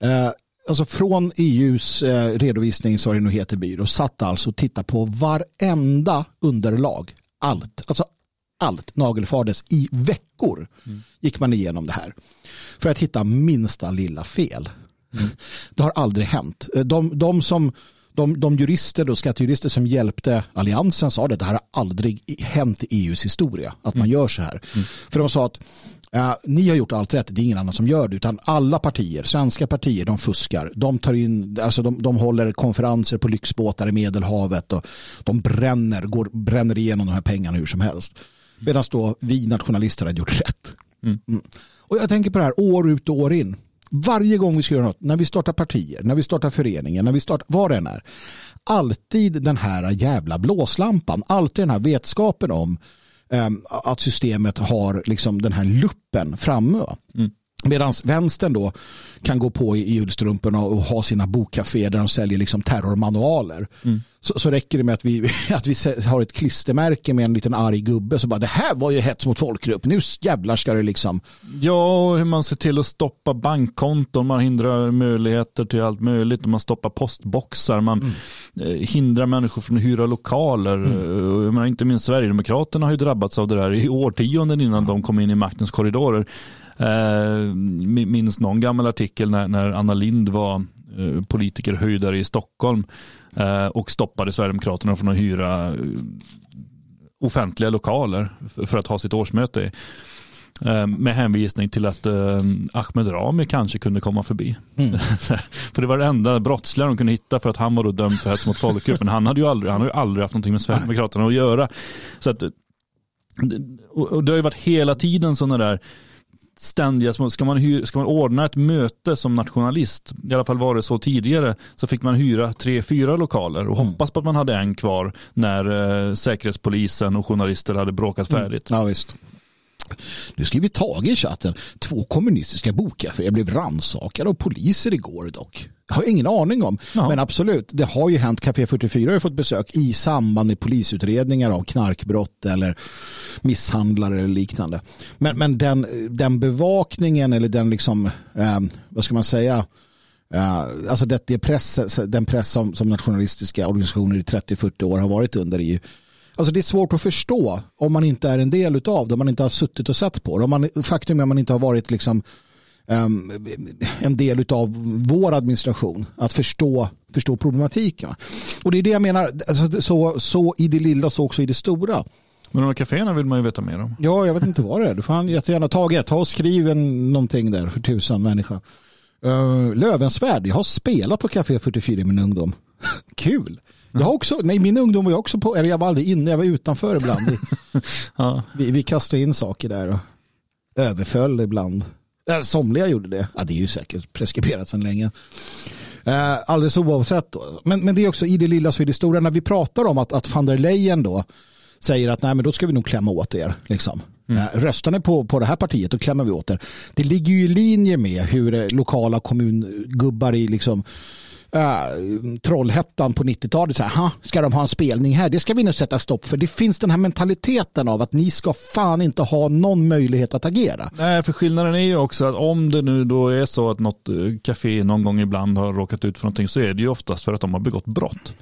eh, alltså från EUs eh, redovisnings vad det nu heter byrå, satt alltså och tittade på varenda underlag. Allt, alltså allt nagelfardes i veckor mm. gick man igenom det här. För att hitta minsta lilla fel. Mm. Det har aldrig hänt. De, de som de, de jurister och skattejurister som hjälpte alliansen sa att det här har aldrig hänt i EUs historia att man mm. gör så här. Mm. För de sa att Uh, ni har gjort allt rätt, det är ingen annan som gör det, utan alla partier, svenska partier, de fuskar. De, tar in, alltså de, de håller konferenser på lyxbåtar i Medelhavet och de bränner, går, bränner igenom de här pengarna hur som helst. Medan då vi nationalister har gjort rätt. Mm. Mm. Och jag tänker på det här år ut och år in. Varje gång vi ska göra något, när vi startar partier, när vi startar föreningar, när vi startar, vad det än är. Alltid den här jävla blåslampan, alltid den här vetskapen om eh, att systemet har liksom den här luppen framme. Mm. Medan vänstern då kan gå på i julstrumporna och ha sina bokcafé där de säljer liksom terrormanualer. Mm. Så, så räcker det med att vi, att vi har ett klistermärke med en liten arg gubbe så bara det här var ju hets mot folkgrupp. Nu jävlar ska det liksom. Ja, och hur man ser till att stoppa bankkonton, man hindrar möjligheter till allt möjligt, man stoppar postboxar, man mm. Eh, hindrar människor från att hyra lokaler. Mm. Jag menar, inte minst Sverigedemokraterna har ju drabbats av det där i årtionden innan de kom in i maktens korridorer. Eh, minns någon gammal artikel när, när Anna Lind var eh, politiker höjdare i Stockholm eh, och stoppade Sverigedemokraterna från att hyra eh, offentliga lokaler för att ha sitt årsmöte i. Med hänvisning till att Ahmed Rami kanske kunde komma förbi. Mm. för det var det enda brottsliga de kunde hitta för att han var då dömd för hets mot folkgrupp. Men han, hade ju aldrig, han har ju aldrig haft någonting med Sverigedemokraterna att göra. Så att, och det har ju varit hela tiden sådana där ständiga små, ska man, hyra, ska man ordna ett möte som nationalist, i alla fall var det så tidigare, så fick man hyra tre, fyra lokaler och mm. hoppas på att man hade en kvar när eh, säkerhetspolisen och journalister hade bråkat mm. färdigt. Mm. Ja, visst. Nu skriver Tage i chatten, två kommunistiska bokaffärer blev rannsakade av poliser igår dock. Jag har ingen aning om. Ja. Men absolut, det har ju hänt. Café 44 har fått besök i samband med polisutredningar av knarkbrott eller misshandlare eller liknande. Men, men den, den bevakningen eller den liksom, eh, vad ska man säga, Uh, alltså det, det press, den press som, som nationalistiska organisationer i 30-40 år har varit under är ju Alltså det är svårt att förstå om man inte är en del av det, om man inte har suttit och sett på det. Om man, faktum är att man inte har varit liksom, um, en del av vår administration, att förstå, förstå problematiken. Och det är det jag menar, alltså, så, så i det lilla så också i det stora. Men de här kaféerna vill man ju veta mer om. Ja, jag vet inte vad det är. Du får jättegärna Tage, ta och skriv en, någonting där för tusan människa. Uh, Lövensvärd, jag har spelat på Café 44 i min ungdom. Kul! Jag har också, nej min ungdom var jag också på, eller jag var aldrig inne, jag var utanför ibland. Vi, ja. vi, vi kastade in saker där och överföll ibland. Somliga gjorde det. Ja, det är ju säkert preskriberat sedan länge. Eh, alldeles oavsett då. Men, men det är också i det lilla så är det stora. När vi pratar om att, att van der Leyen då säger att nej men då ska vi nog klämma åt er. Liksom. Mm. Eh, röstar ni på, på det här partiet då klämmer vi åt er. Det ligger ju i linje med hur eh, lokala kommungubbar i liksom uh, Trollhättan på 90-talet. Så här, ska de ha en spelning här? Det ska vi nu sätta stopp för. Det finns den här mentaliteten av att ni ska fan inte ha någon möjlighet att agera. Nej, för skillnaden är ju också att om det nu då är så att något eh, café någon gång ibland har råkat ut för någonting så är det ju oftast för att de har begått brott.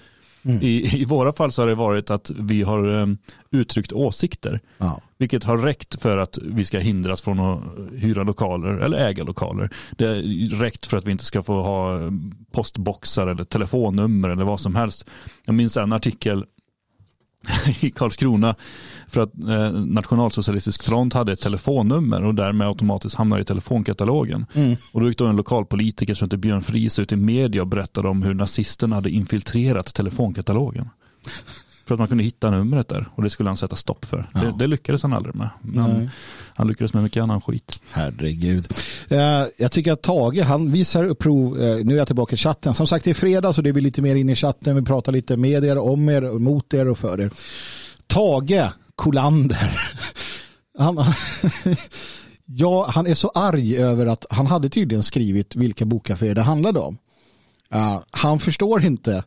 Mm. I, I våra fall så har det varit att vi har um, uttryckt åsikter. Ja. Vilket har räckt för att vi ska hindras från att hyra lokaler eller äga lokaler. Det har räckt för att vi inte ska få ha postboxar eller telefonnummer eller vad som helst. Jag minns en artikel i Karlskrona för att eh, Nationalsocialistisk front hade ett telefonnummer och därmed automatiskt hamnar i telefonkatalogen. Mm. Och då gick då en lokalpolitiker som heter Björn Fries ut i media och berättade om hur nazisterna hade infiltrerat telefonkatalogen. För att man kunde hitta numret där och det skulle han sätta stopp för. Ja. Det, det, lyckades han aldrig med. Men han lyckades med mycket annan skit. Herregud. Uh, jag tycker att Tage, han visar prov, uh, nu är jag tillbaka i chatten. Som sagt det är fredag så det är vi lite mer inne i chatten. Vi pratar lite med er, om er, mot er och för er. Tage Kolander. Han, ja, han är så arg över att han hade tydligen skrivit vilka bokaffärer det handlade om. Uh, han förstår inte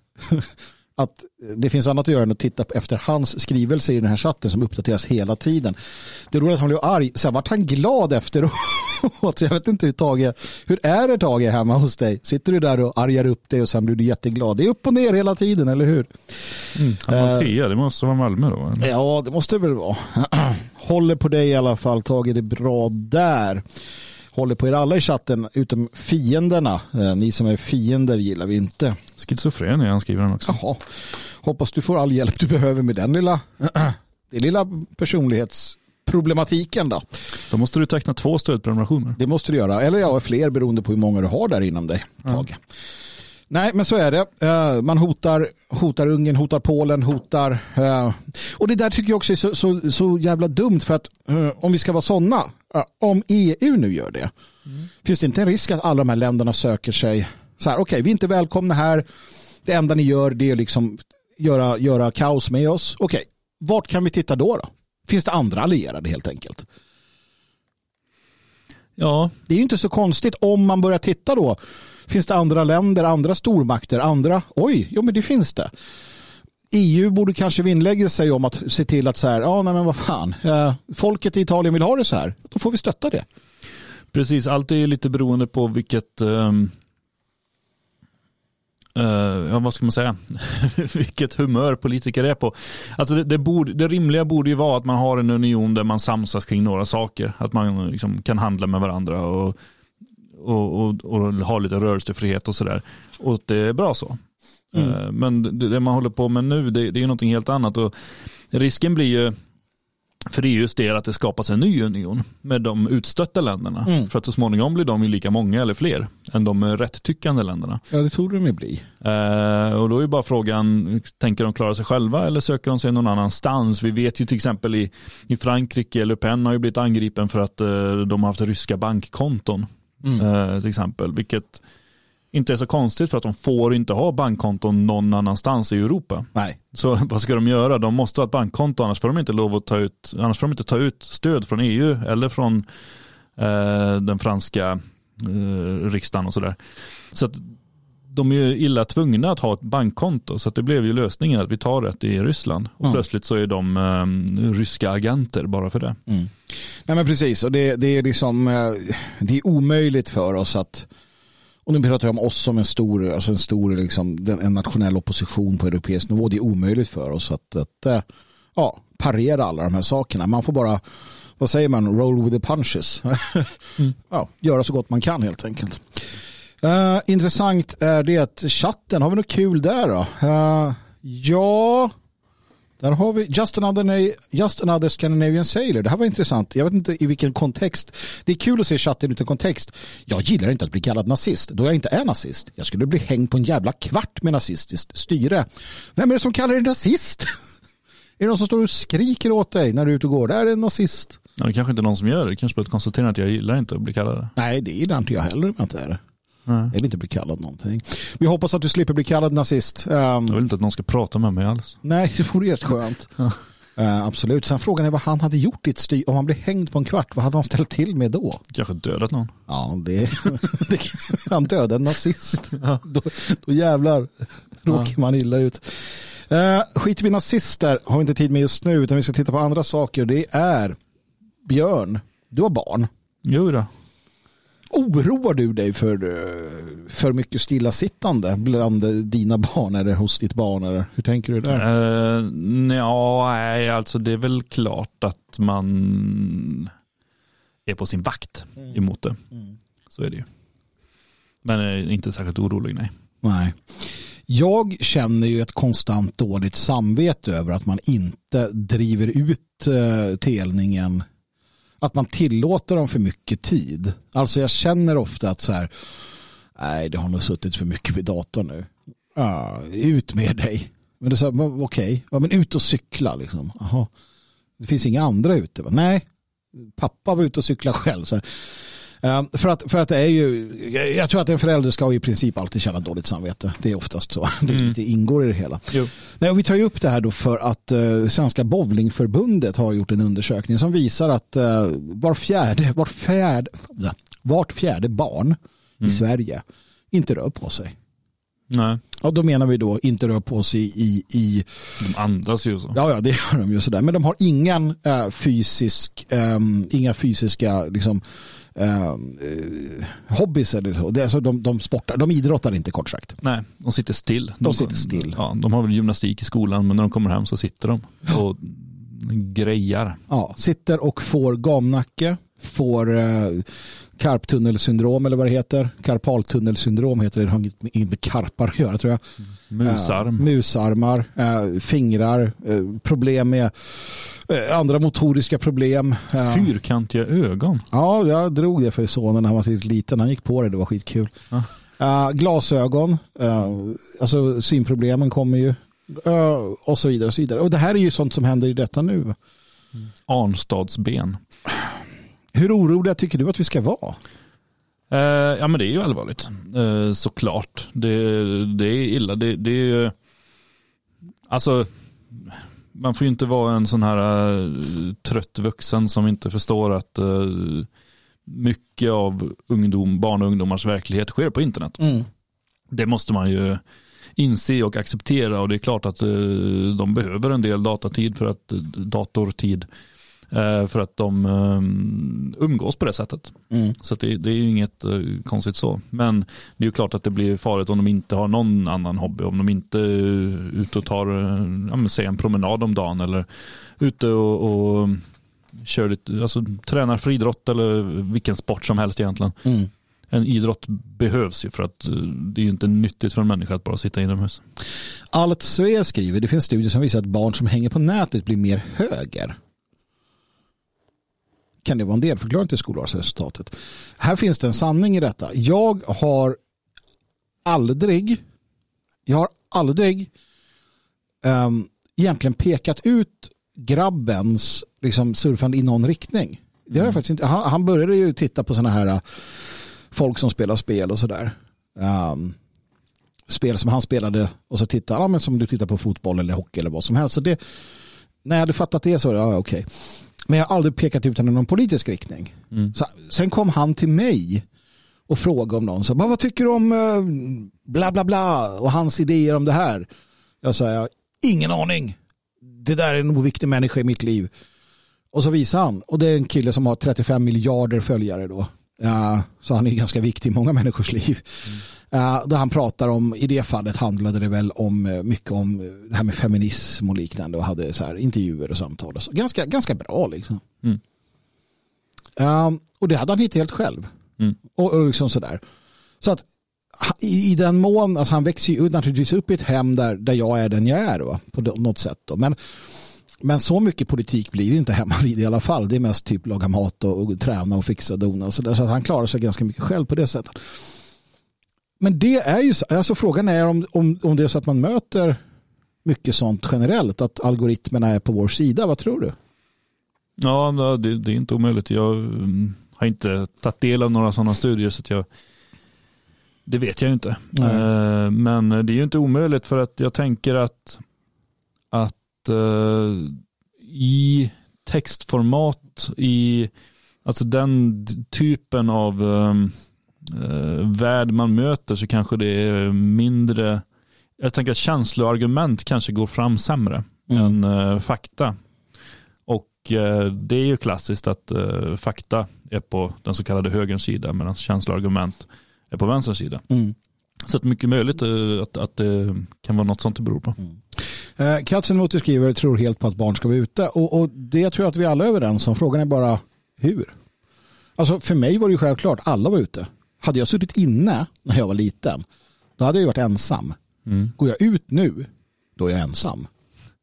att det finns annat att göra än att titta efter hans skrivelse i den här chatten som uppdateras hela tiden. Det är roligt att han blev arg. Sen vart han glad efteråt. Jag vet inte hur Tage, hur är det Tage hemma hos dig? Sitter du där och argar upp dig och sen blir du jätteglad? Det är upp och ner hela tiden, eller hur? Mm, han var tia, det måste vara Malmö då? Eller? Ja, det måste det väl vara. Håller på dig i alla fall, Tage. Det är bra där håller på er alla i chatten utom fienderna. Eh, ni som är fiender gillar vi inte. Schizofren är han skriver han också. Jaha. Hoppas du får all hjälp du behöver med den lilla, det lilla personlighetsproblematiken då. Då måste du teckna två stödprenumerationer. Det måste du göra. Eller ja, fler beroende på hur många du har där inom dig. Tag. Mm. Nej, men så är det. Eh, man hotar, hotar Ungern, hotar Polen, hotar... Eh, och det där tycker jag också är så, så, så jävla dumt för att om vi ska vara sådana om EU nu gör det, mm. finns det inte en risk att alla de här länderna söker sig så här, okej, okay, vi är inte välkomna här, det enda ni gör det är liksom göra, göra kaos med oss. Okej, okay, vart kan vi titta då, då? Finns det andra allierade helt enkelt? Ja. Det är ju inte så konstigt om man börjar titta då. Finns det andra länder, andra stormakter, andra? Oj, jo men det finns det. EU borde kanske vinnlägga sig om att se till att så här, ja nej men vad fan, eh, folket i Italien vill ha det så här, då får vi stötta det. Precis, allt är lite beroende på vilket, um, uh, ja vad ska man säga, vilket humör politiker är på. Alltså det, det, borde, det rimliga borde ju vara att man har en union där man samsas kring några saker, att man liksom kan handla med varandra och, och, och, och ha lite rörelsefrihet och sådär. Och det är bra så. Mm. Eh, men det man håller på med nu det, det är någonting helt annat. Och risken blir ju för EUs del att det skapas en ny union med de utstötta länderna. Mm. För att så småningom blir de ju lika många eller fler än de rätt tyckande länderna. Ja, det tror de ju bli. Eh, och då är bara frågan, tänker de klara sig själva eller söker de sig någon annanstans? Vi vet ju till exempel i, i Frankrike, Le Pen har ju blivit angripen för att eh, de har haft ryska bankkonton. Mm. Eh, till exempel, vilket inte är så konstigt för att de får inte ha bankkonton någon annanstans i Europa. Nej. Så vad ska de göra? De måste ha ett bankkonto annars får de inte lov att ta ut, annars får de inte ta ut stöd från EU eller från eh, den franska eh, riksdagen och sådär. Så att de är ju illa tvungna att ha ett bankkonto så att det blev ju lösningen att vi tar rätt i Ryssland och mm. plötsligt så är de eh, ryska agenter bara för det. Mm. Nej men precis och det, det är liksom eh, det är omöjligt för oss att och nu pratar jag om oss som en stor, alltså en stor liksom, en nationell opposition på europeisk nivå. Det är omöjligt för oss att, att eh, ja, parera alla de här sakerna. Man får bara, vad säger man, roll with the punches. mm. ja, göra så gott man kan helt enkelt. Uh, intressant är det att chatten, har vi något kul där då? Uh, ja, där har vi Just Another, Just Another Scandinavian Sailor. Det här var intressant. Jag vet inte i vilken kontext. Det är kul att se chatten utan kontext. Jag gillar inte att bli kallad nazist då jag inte är nazist. Jag skulle bli hängd på en jävla kvart med nazistiskt styre. Vem är det som kallar dig nazist? är det någon som står och skriker åt dig när du är ute och går? Det är en nazist. Ja, det kanske inte är någon som gör det. Det kanske bara ett konstaterande att jag gillar inte att bli kallad Nej, det gillar inte jag heller om jag inte är det. Nej. Jag vill inte bli kallad någonting. Vi hoppas att du slipper bli kallad nazist. Um, jag vill inte att någon ska prata med mig alls. Nej, det vore rätt skönt. Uh, absolut. Sen frågan är vad han hade gjort i ett styr. Om han blev hängd på en kvart, vad hade han ställt till med då? Kanske dödat någon. Ja, det, det han dödade en nazist. Ja. Då, då jävlar råkar man illa ut. Uh, skiter vi nazister har vi inte tid med just nu, utan vi ska titta på andra saker. Det är Björn, du har barn. Jo då. Oroar du dig för, eh, för mycket stillasittande bland dina barn eller hos ditt barn? Eller hur tänker du där? Uh, ja, nej, alltså det är väl klart att man är på sin vakt mm. emot det. Mm. Så är det ju. Men inte särskilt orolig, nej. Nej. Jag känner ju ett konstant dåligt samvete över att man inte driver ut telningen att man tillåter dem för mycket tid. Alltså jag känner ofta att så här, nej det har nog suttit för mycket vid datorn nu. Ah, ut med dig. Men det är så okej, okay. ja, men ut och cykla liksom. Aha. Det finns inga andra ute. Va? Nej, pappa var ute och cykla själv. Så här. Ehm, för, att, för att det är ju, jag tror att en förälder ska i princip alltid känna dåligt samvete. Det är oftast så. Det, mm. det ingår i det hela. Nej, och vi tar ju upp det här då för att uh, Svenska bowlingförbundet har gjort en undersökning som visar att uh, var fjärde, var fjärde, vart fjärde barn mm. i Sverige inte rör på sig. Nej, Ja, då menar vi då inte rör på sig i, i de andas ju så. ja, ja, det gör de ju sådär, men de har ingen eh, fysisk, ehm, inga fysiska liksom, eh, hobbys eller. Det är alltså de, de sportar, de idrottar inte kort sagt. Nej, de sitter still. De sitter still. Ja, de har väl gymnastik i skolan, men när de kommer hem så sitter de och grejar. Ja, sitter och får gamnacke, får eh, karptunnelsyndrom eller vad det heter. Karpaltunnelsyndrom heter det. Det har inget med, karpar att göra tror jag. Musarm. Eh, musarmar, eh, fingrar, eh, problem med eh, andra motoriska problem. Eh, Fyrkantiga ögon. ja, jag drog det för sonen när han var lite liten. Han gick på det, det var skitkul. Ja. Eh, glasögon, alltså synproblemen kommer ju. och så vidare och så vidare. Och det här är ju sånt som händer i detta nu. Arnstadsben. Hur oroliga tycker du att vi ska vara? Eh, ja men det är ju allvarligt. Eh, såklart. Det, det är illa. Det, det är ju... Alltså, man får ju inte vara en sån här eh, trött vuxen som inte förstår att mycket av ungdom, barn och ungdomars verklighet sker på internet. Det måste man ju inse och acceptera och det är klart att de behöver en del datatid för att datortid för att de eh, umgås på det sättet. Mm. Så det, det är ju inget eh, konstigt så. Men det är ju klart att det blir farligt om de inte har någon annan hobby. Om de inte är ute och tar eh, ja, säg en promenad om dagen eller ute och, och kör lite, alltså, tränar för idrott eller vilken sport som helst egentligen. Mm. En idrott behövs ju för att eh, det är ju inte nyttigt för en människa att bara sitta inomhus. Allt Svea skriver, det finns studier som visar att barn som hänger på nätet blir mer höger. Kan det vara en delförklaring till skolvalsresultatet? Här finns det en sanning i detta. Jag har aldrig, jag har aldrig um, egentligen pekat ut grabbens liksom, surfande i någon riktning. Det har jag faktiskt inte. Han, han började ju titta på sådana här uh, folk som spelar spel och sådär. Um, spel som han spelade och så tittar han, men som du tittar på fotboll eller hockey eller vad som helst. Så det, när jag hade fattat det så, ja okej. Men jag har aldrig pekat ut honom i någon politisk riktning. Mm. Så, sen kom han till mig och frågade om någon. Så, vad tycker du om uh, bla bla bla och hans idéer om det här? Jag sa, jag ingen aning. Det där är en oviktig människa i mitt liv. Och så visar han. Och det är en kille som har 35 miljarder följare då. Ja, så han är ganska viktig i många människors liv. Uh, där han pratar om, i det fallet handlade det väl om uh, mycket om uh, det här med feminism och liknande och hade så här intervjuer och samtal. Och så. Ganska, ganska bra liksom. Mm. Um, och det hade han hittat helt själv. Mm. Och, och liksom sådär. Så att i, i den mån, alltså han växer ju naturligtvis upp i ett hem där, där jag är den jag är va? på något sätt. Då. Men, men så mycket politik blir det inte hemma vid i alla fall. Det är mest typ laga mat och, och träna och fixa och dona. Så, där, så att han klarar sig ganska mycket själv på det sättet. Men det är ju så, alltså frågan är om, om, om det är så att man möter mycket sånt generellt, att algoritmerna är på vår sida. Vad tror du? Ja, det, det är inte omöjligt. Jag mm, har inte tagit del av några sådana studier så att jag det vet jag ju inte. Nej. Eh, Men det är ju inte omöjligt för att jag tänker att, att eh, i textformat, i alltså den typen av eh, eh, värld man möter så kanske det är mindre, jag tänker att känsloargument kanske går fram sämre Mm. än eh, fakta. Och eh, det är ju klassiskt att eh, fakta är på den så kallade högerns sida medan känsloargument är på vänsterns sida. Mm. Så att mycket möjligt eh, att, att det kan vara något sånt det beror på. Eh, Katzenmotor skriver tror helt på att barn ska vara ute och, och det tror jag att vi alla är överens om. Frågan är bara hur. Alltså för mig var det ju självklart, alla var ute. Hade jag suttit inne när jag var liten, då hade jag varit ensam. Mm. Går jag ut nu, då är jag ensam.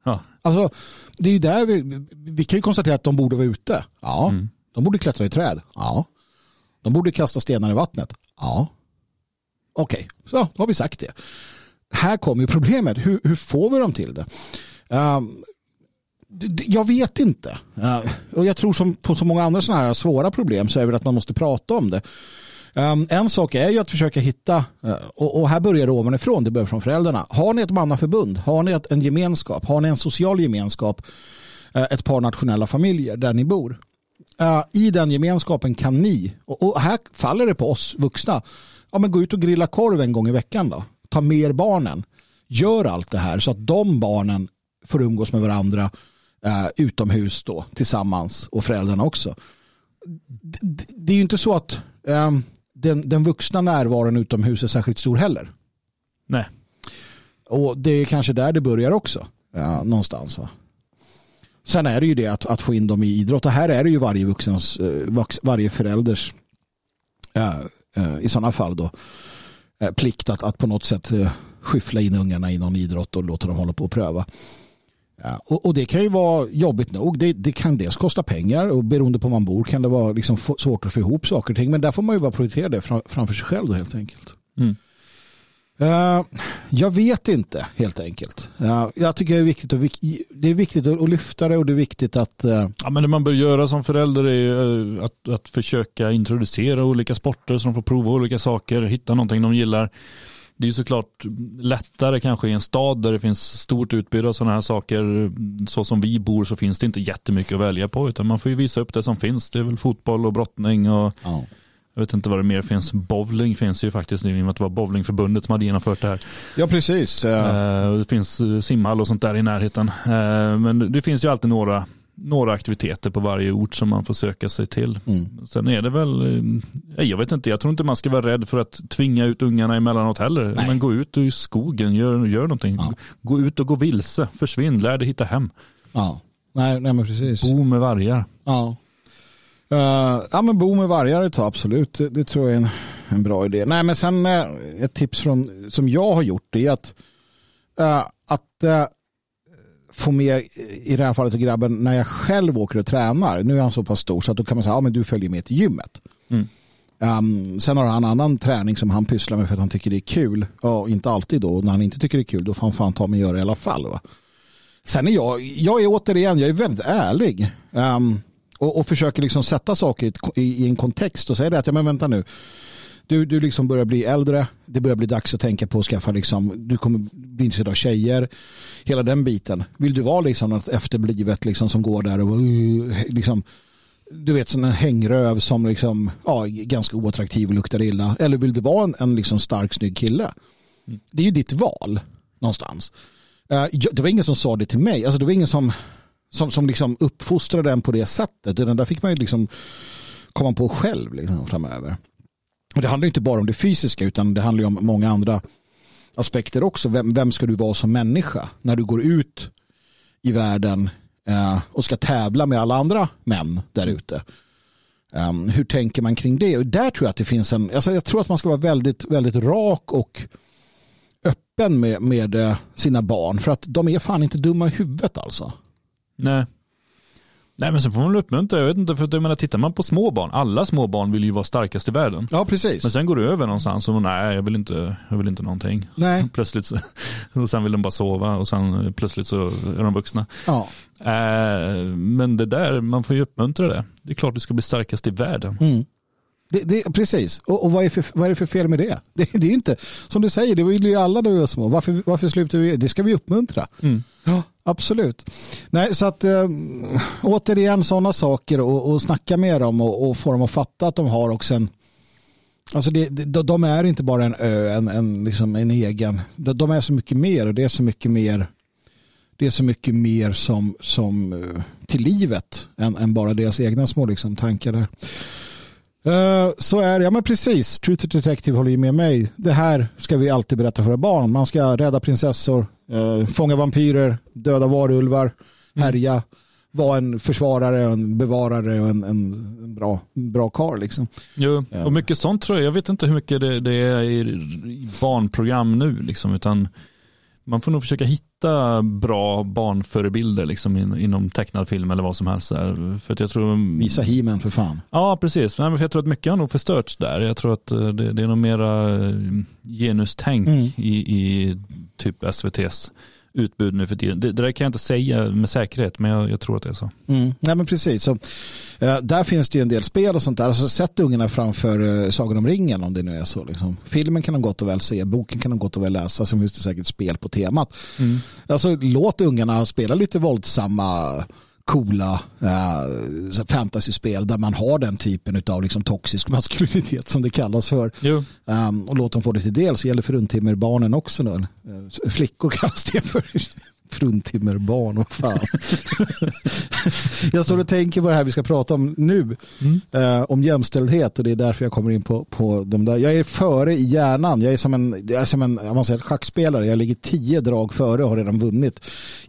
Ja. Alltså, det är ju där vi, vi kan ju konstatera att de borde vara ute. Ja. Mm. De borde klättra i träd. Ja. De borde kasta stenar i vattnet. Ja. Okej, så då har vi sagt det. Här kommer ju problemet. Hur, hur får vi dem till det? D- jag vet inte. Och jag tror som på så många andra sådana här svåra problem så är det att man måste prata om det. Ehm, en sak är ju att försöka hitta, eh, och, här börjar det ovanifrån, det börjar från föräldrarna. Har ni ett mannaförbund? Har ni en gemenskap? Har ni en social gemenskap? Eh, ett par nationella familjer där ni bor? Eh, I den gemenskapen kan ni, och, här faller det på oss vuxna, ja, men gå ut och grilla korv en gång i veckan då. ta er barnen. Gör allt det här så att de barnen får umgås med varandra eh, utomhus då tillsammans och föräldrarna också. Det, det är ju inte så att eh, den, den vuxna närvaron utomhus är särskilt stor heller. Nej. Och det är kanske där det börjar också. Ja, någonstans. Va? Sen är det ju det att, att få in dem i idrott. Och här är det ju varje vuxens, eh, varje förälders äh, äh, i sådana fall då plikt att, att på något sätt skyffla in ungarna i någon idrott och låta dem hålla på och pröva. Ja, och, och, det kan ju vara jobbigt nog. Det, det, kan dels kosta pengar och beroende på var man bor kan det vara liksom svårt att få ihop saker och ting. Men där får man ju bara prioritera det framför sig själv då helt enkelt. Mm. Uh, jag vet inte helt enkelt. Uh, jag tycker det är viktigt, att, det är viktigt att, lyfta det och det är viktigt att... Uh... Ja, men det man bör göra som förälder är att, att försöka introducera olika sporter så de får prova olika saker, hitta någonting de gillar. Det är ju såklart lättare kanske i en stad där det finns stort utbud av sådana här saker. Så som vi bor så finns det inte jättemycket att välja på utan man får ju visa upp det som finns. Det är väl fotboll och brottning och oh jag vet inte vad det mer finns. Bowling finns ju faktiskt nu i och med att det var bowlingförbundet som hade genomfört det här. Ja, precis. Uh... Det finns eh, simhall och sånt där i närheten. Eh, men det finns ju alltid några, några aktiviteter på varje ort som man får söka sig till. Mm. Sen är det väl, jag vet inte, jag tror inte man ska vara rädd för att tvinga ut ungarna emellanåt heller. Nej. Men gå ut i skogen, gör, gör någonting. Ja. Gå ut och gå vilse, försvinn, lär dig hitta hem. Ja, nej, nej men precis. Bo med vargar. Ja, Uh, ja men bo med vargar ett tag, absolut. Det, det, tror jag är en, en bra idé. Nej men sen uh, ett tips från, som jag har gjort är att, uh, att få med i det här fallet grabben när jag själv åker och tränar. Nu är han så pass stor så att då kan man säga att ja, du följer med till gymmet. Mm. Um, sen har han annan träning som han pysslar med för att han tycker det är kul. Ja, inte alltid då. När han inte tycker det är kul då får han fan ta mig göra det i alla fall. Va? Sen är jag, jag är återigen, jag är väldigt ärlig. Um, och, och försöker liksom sätta saker i, i, i en kontext och säga det att ja, men vänta nu. Du, du liksom börjar bli äldre. Det börjar bli dags att tänka på att skaffa liksom, du kommer bli intresserad av tjejer. Hela den biten. Vill du vara liksom något efterblivet liksom som går där och uh, liksom du vet sån en hängröv som liksom ja, ganska oattraktiv och luktar illa. Eller vill du vara en, en liksom stark snygg kille? Mm. Det är ju ditt val någonstans. Uh, det var ingen som sa det till mig. Alltså det var ingen som som, som liksom uppfostrade den på det sättet. Den där fick man ju liksom komma på själv liksom, framöver. Och det handlar inte bara om det fysiska utan det handlar om många andra aspekter också. Vem, vem ska du vara som människa när du går ut i världen eh, och ska tävla med alla andra män där ute? Um, hur tänker man kring det? Och där tror jag att det finns en, alltså jag tror att man ska vara väldigt, väldigt rak och öppen med, med eh, sina barn för att de är fan inte dumma i huvudet alltså. Nej. Nej men sen får man väl uppmuntra, jag vet inte, för jag menar tittar man på små barn, alla små barn vill ju vara starkast i världen. Ja precis. Men sen går det över någonstans och nej jag vill inte, jag vill inte någonting. Nej. Plötsligt så, och sen vill de bara sova och sen plötsligt så är de vuxna. Ja. Äh, men det där, man får ju uppmuntra det. Det är klart du ska bli starkast i världen. Mm. Det, det, precis, och, och vad, är för, vad är det för fel med det? Det, det är inte, som du säger, det vill ju alla när vi var små. Varför, varför slutar vi? Det ska vi uppmuntra. Mm. Ja, absolut. Nej, så att äh, återigen sådana saker och, och snacka med dem och, och få dem att fatta att de har också en Alltså det, de, de är inte bara en ö, en, en, liksom en egen. De, de, är så mycket mer och det är så mycket mer det är så mycket mer som, som eh, till livet än, än bara deras egna små liksom, tankar där. Uh, så är det, ja men precis. Truth Detective håller ju med mig. Det här ska vi alltid berätta för våra barn. Man ska rädda prinsessor, uh, fånga vampyrer, döda varulvar, mm. härja, vara en försvarare, en bevarare och en, en bra, bra karl. Liksom. Jo, och mycket sånt tror jag. Jag vet inte hur mycket det, det är i, i barnprogram nu, liksom, utan man får nog försöka hitta bra barnförebilder liksom in, inom tecknad film eller vad som helst. Där. För att jag tror, Visa he för fan. Ja, precis. Nej, men för jag tror att mycket har nog förstörts där. Jag tror att eh, det, det är nog mera eh, genustänk mm. i, i typ SVTs utbud nu för tiden. Det, det där kan jag inte säga med säkerhet, men jag, jag tror att det är så. Mm. Nej, men precis. Så, eh, där finns det ju en del spel och sånt där. Alltså, sätt ungarna framför eh, Sagan om ringen om det nu är så. Liksom. Filmen kan de gott och väl se, boken kan de gott och väl läsa, sen finns det säkert spel på temat. Mm. Alltså, låt ungarna spela lite våldsamma coola uh, fantasyspel där man har den typen av liksom, toxisk maskulinitet som det kallas för. Um, och låt dem få det till del så gäller fruntimmerbarnen också. Då. Uh, flickor kallas det för fruntimmerbarn, vad fan. jag står och tänker på det här vi ska prata om nu. Mm. Uh, om jämställdhet och det är därför jag kommer in på, på de där. Jag är före i hjärnan. Jag är som en, jag är som en avancerad schackspelare. Jag ligger tio drag före och har redan vunnit.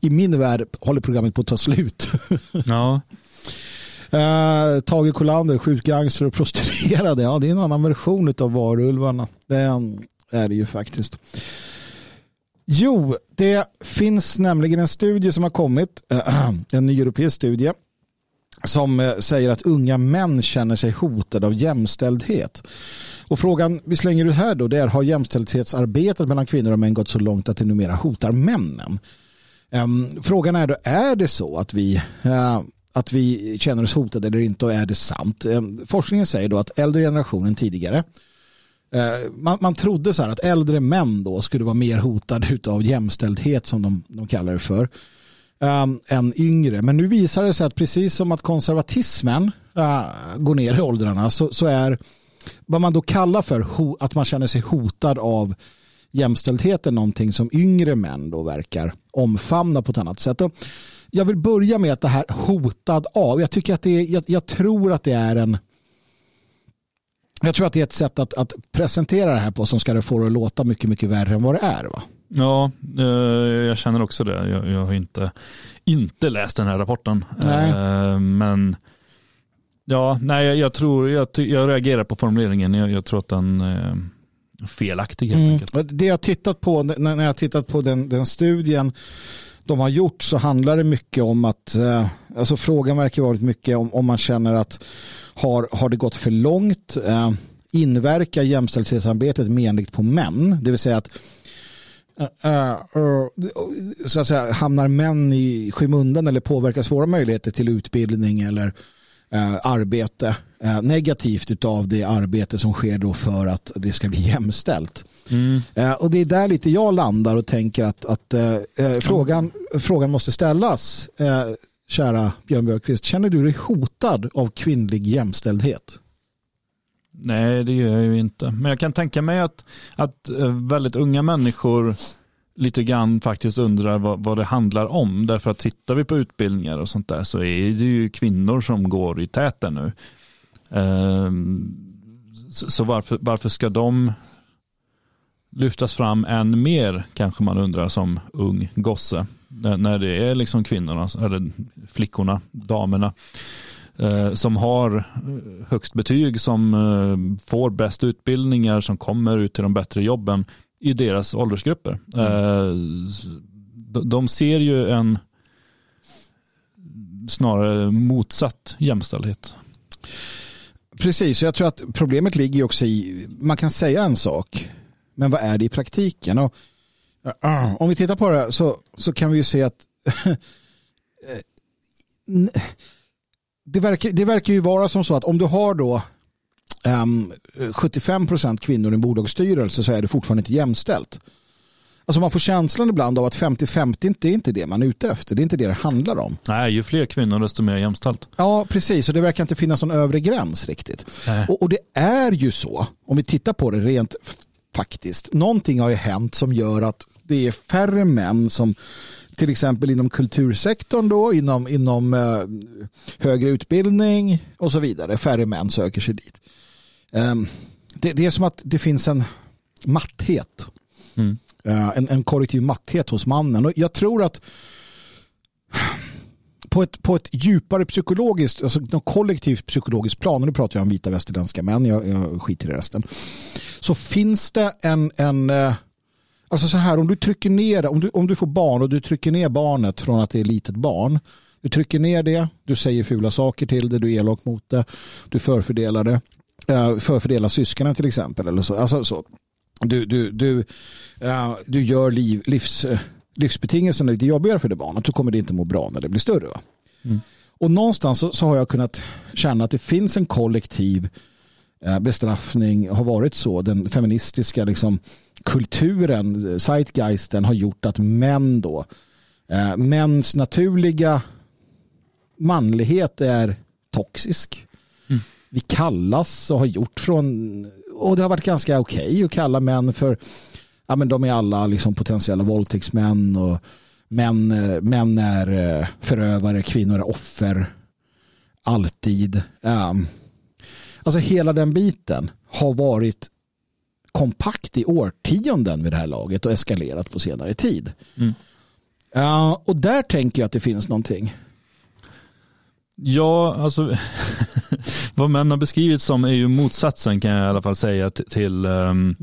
I min värld håller programmet på att ta slut. ja. Uh, Tage Kolander, skjutgangster och prostituerade. Ja, det är en annan version av varulvarna. Det är det ju faktiskt. Jo, det finns nämligen en studie som har kommit, en ny europeisk studie, som eh, säger att unga män känner sig hotade av jämställdhet. Och frågan vi slänger ut här då, det är har jämställdhetsarbetet mellan kvinnor och män gått så långt att det numera hotar männen? Ehm, frågan är då, är det så att vi, eh, att vi känner oss hotade eller inte och är det sant? Ehm, forskningen säger då att äldre generationen tidigare Eh, man, man trodde så här att äldre män då skulle vara mer hotade av jämställdhet som de, de kallar det för um, än yngre. Men nu visar det sig att precis som att konservatismen uh, går ner i åldrarna så, så är vad man då kallar för ho, att man känner sig hotad av jämställdheten någonting som yngre män då verkar omfamna på ett annat sätt. Och jag vill börja med att det här hotad av, jag tycker att det är, jag, jag tror att det är en jag tror att det är ett sätt att, att presentera det här på som ska det få det att låta mycket, mycket värre än vad det är. Va? Ja, eh, jag känner också det. Jag, jag har inte, inte läst den här rapporten. Nej. Eh, men ja, nej, jag tror, jag, jag reagerar på formuleringen. Jag, jag tror att den är felaktig helt mm. enkelt. Det jag tittat på, när jag tittat på den, den studien de har gjort så handlar det mycket om att, eh, alltså frågan verkar varit mycket om, om man känner att har, har det gått för långt? Eh, inverkar jämställdhetsarbetet menligt på män? Det vill säga att Uh, uh, så att säga, hamnar män i skymundan eller påverkas våra möjligheter till utbildning eller uh, arbete negativt av det arbete som sker då för att det ska bli jämställt. Mm. och det är där lite jag landar och tänker att, att frågan, frågan måste ställas kära Björn Björkqvist, känner du dig hotad av kvinnlig jämställdhet? Nej, det gör jag ju inte. Men jag kan tänka mig att, att eh, väldigt unga människor lite grann faktiskt undrar vad, vad det handlar om. Därför att tittar vi på utbildningar och sånt där så är det ju kvinnor som går i täten nu. Ehm, så varför, varför ska de lyftas fram än mer kanske man undrar som ung gosse när det är liksom kvinnorna, eller flickorna, damerna eh, som har eh, högst betyg, som eh, får bäst utbildningar, som kommer ut till de bättre jobben i deras åldersgrupper. Mm. De ser ju en snarare motsatt jämställdhet. Precis, jag tror att problemet ligger också i, man kan säga en sak, men vad är det i praktiken? Och om vi tittar på det så, så kan vi ju se att det, verkar, det verkar ju vara som så att om du har då um, ehm, 75 procent kvinnor i en bolagsstyrelse så är det fortfarande inte jämställt. Alltså man får känslan ibland av att 50-50 inte är inte det man är ute efter. Det är inte det det handlar om. Nej, ju fler kvinnor desto mer jämställt. Ja, precis. Och det verkar inte finnas någon övre gräns riktigt. Och, och, det är ju så, om vi tittar på det rent faktiskt. Någonting har ju hänt som gör att det är färre män som till exempel inom kultursektorn då, inom, inom eh, högre utbildning och så vidare. Färre män söker sig dit. Um, det, det, är som att det finns en matthet. Mm. Uh, en, en korrektiv matthet hos mannen. Och jag tror att på ett, på ett djupare psykologiskt, alltså något kollektivt psykologiskt plan, och nu pratar jag om vita västerländska män, jag, jag skiter i resten, så finns det en, en eh, alltså så här, om du trycker ner, om du, om du får barn och du trycker ner barnet från att det är litet barn, du trycker ner det, du säger fula saker till det, du är elak mot det, du förfördelar det, uh, förfördelar syskonen till exempel. Eller så. Alltså, så. Du, du, du, uh, du gör liv, livs, livsbetingelserna lite jobbigare för det barnet, så kommer det inte må bra när det blir större. Mm. Och någonstans så, så, har jag kunnat känna att det finns en kollektiv eh, bestraffning, har varit så, den feministiska liksom, kulturen, zeitgeisten har gjort att män då, eh, mäns naturliga manlighet är toxisk. Mm. Vi kallas och har gjort från, och det har varit ganska okej okay att kalla män för, ja men de är alla liksom potentiella våldtäktsmän och män, män är förövare, kvinnor är offer. Alltid. Um, alltså hela den biten har varit kompakt i årtionden vid det här laget och eskalerat på senare tid. Mm. Uh, och där tänker jag att det finns någonting. Ja, alltså vad män har beskrivits som är ju motsatsen kan jag i alla fall säga till um,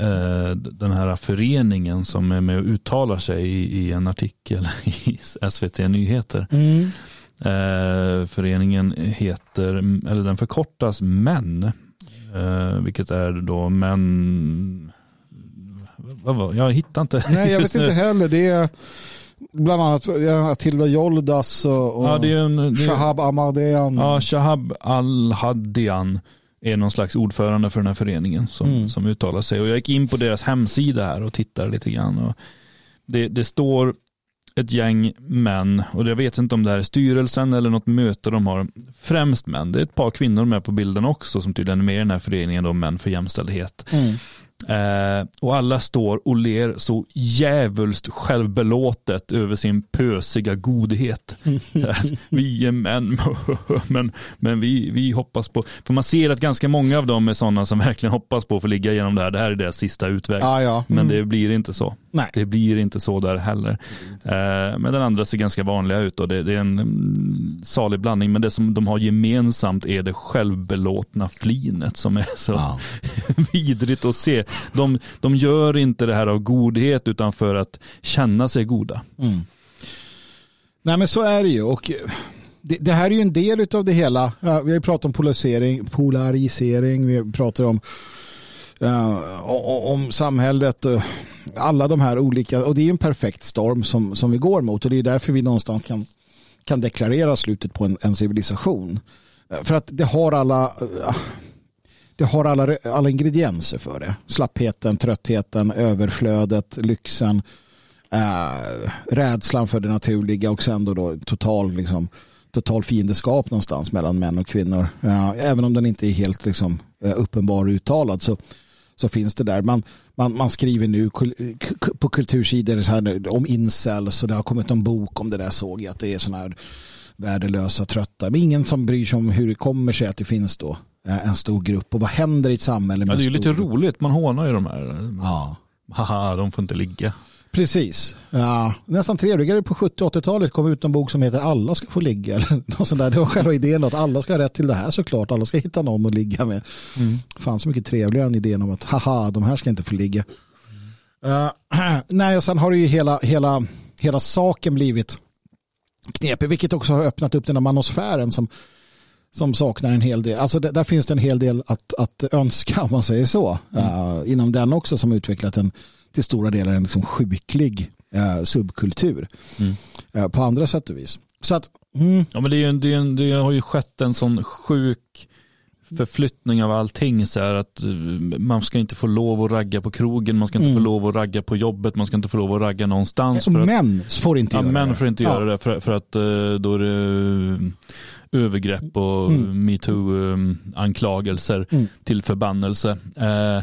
uh, den här föreningen som är med och uttalar sig i, i en artikel i SVT Nyheter. Mm. Uh, föreningen heter, eller den förkortas MÄN, vilket är då män jag hittar inte. Nej, jag vet inte heller. Det är bland annat Tilda Joldas och, ja, det är en, det Shahab Ahmadian. Ja, Shahab Al-Hadian är någon slags ordförande för den här föreningen som, mm. som uttalar sig. Och jag gick in på deras hemsida här och tittade lite grann. Och det, det står ett gäng män och jag vet inte om det här är styrelsen eller något möte de har. Främst män. Det är ett par kvinnor med på bilden också som tydligen är med i den här föreningen då, Män för jämställdhet. Mm. Eh, och alla står och ler så jävulst självbelåtet över sin pösiga godhet. vi är män, men, men vi, vi hoppas på, för man ser att ganska många av dem är sådana som verkligen hoppas på att få ligga igenom det här. Det här är deras sista utväg. Ja, ja. Mm. Men det blir inte så. Nej. Det blir inte så där heller. Eh, men den andra ser ganska vanliga ut och det, det är en mm, salig blandning. Men det som de har gemensamt är det självbelåtna flinet som är så Ja. vidrigt att se. De, de gör inte det här av godhet utan för att känna sig goda. Mm. Nej men så är det ju. Och det, det här är ju en del av det hela. Vi har ju pratat om polarisering, polarisering vi pratar om, uh, om samhället. Uh, alla de här olika, och det är en perfekt storm som, som vi går mot. Och det är därför vi någonstans kan, kan deklarera slutet på en, en civilisation. Eh, för att det har alla eh, det har alla, alla ingredienser för det. Slappheten, tröttheten, överflödet, lyxen, äh, rädslan för det naturliga och sen då, då total, liksom, total fiendeskap någonstans mellan män och kvinnor. Äh, även om den inte är helt liksom, uppenbar och uttalad så, så finns det där. Man, man, man skriver nu på kultursidor så här, om incels och det har kommit en bok om det där såg jag att det är sådana här värdelösa, trötta. Men ingen som bryr sig om hur det kommer sig att det finns då en stor grupp och vad händer i ett samhälle med ja, Det är ju lite grupp? roligt, man hånar ju de här. Ja. Haha, de får inte ligga. Precis. Ja, nästan trevligare på 70 80-talet kom ut en bok som heter Alla ska få ligga. Sånt där. Det var själva idén att alla ska ha rätt till det här såklart. Alla ska hitta någon att ligga med. Mm. Fan så mycket trevligare än idén om att haha, de här ska inte få ligga. Uh, nej, och sen har det ju hela, hela, hela saken blivit knepig, vilket också har öppnat upp den här manosfären som som saknar en hel del. Alltså där finns det en hel del att, att önska om man säger så. Mm. Uh, inom den också som utvecklat en till stora delar en liksom sjuklig uh, subkultur. Mm. Uh, på andra sätt och vis. Så att, mm. Ja men det, är en, det, är en, det har ju skett en sån sjuk förflyttning av allting så här att man ska inte få lov att ragga på krogen, man ska inte Mm. få lov att ragga på jobbet, man ska inte få lov att ragga någonstans. för att, män får inte ja, göra män det. får inte Ja. göra det för, för att eh, då är det eh, övergrepp och Mm. metoo-anklagelser Mm. till förbannelse. Eh,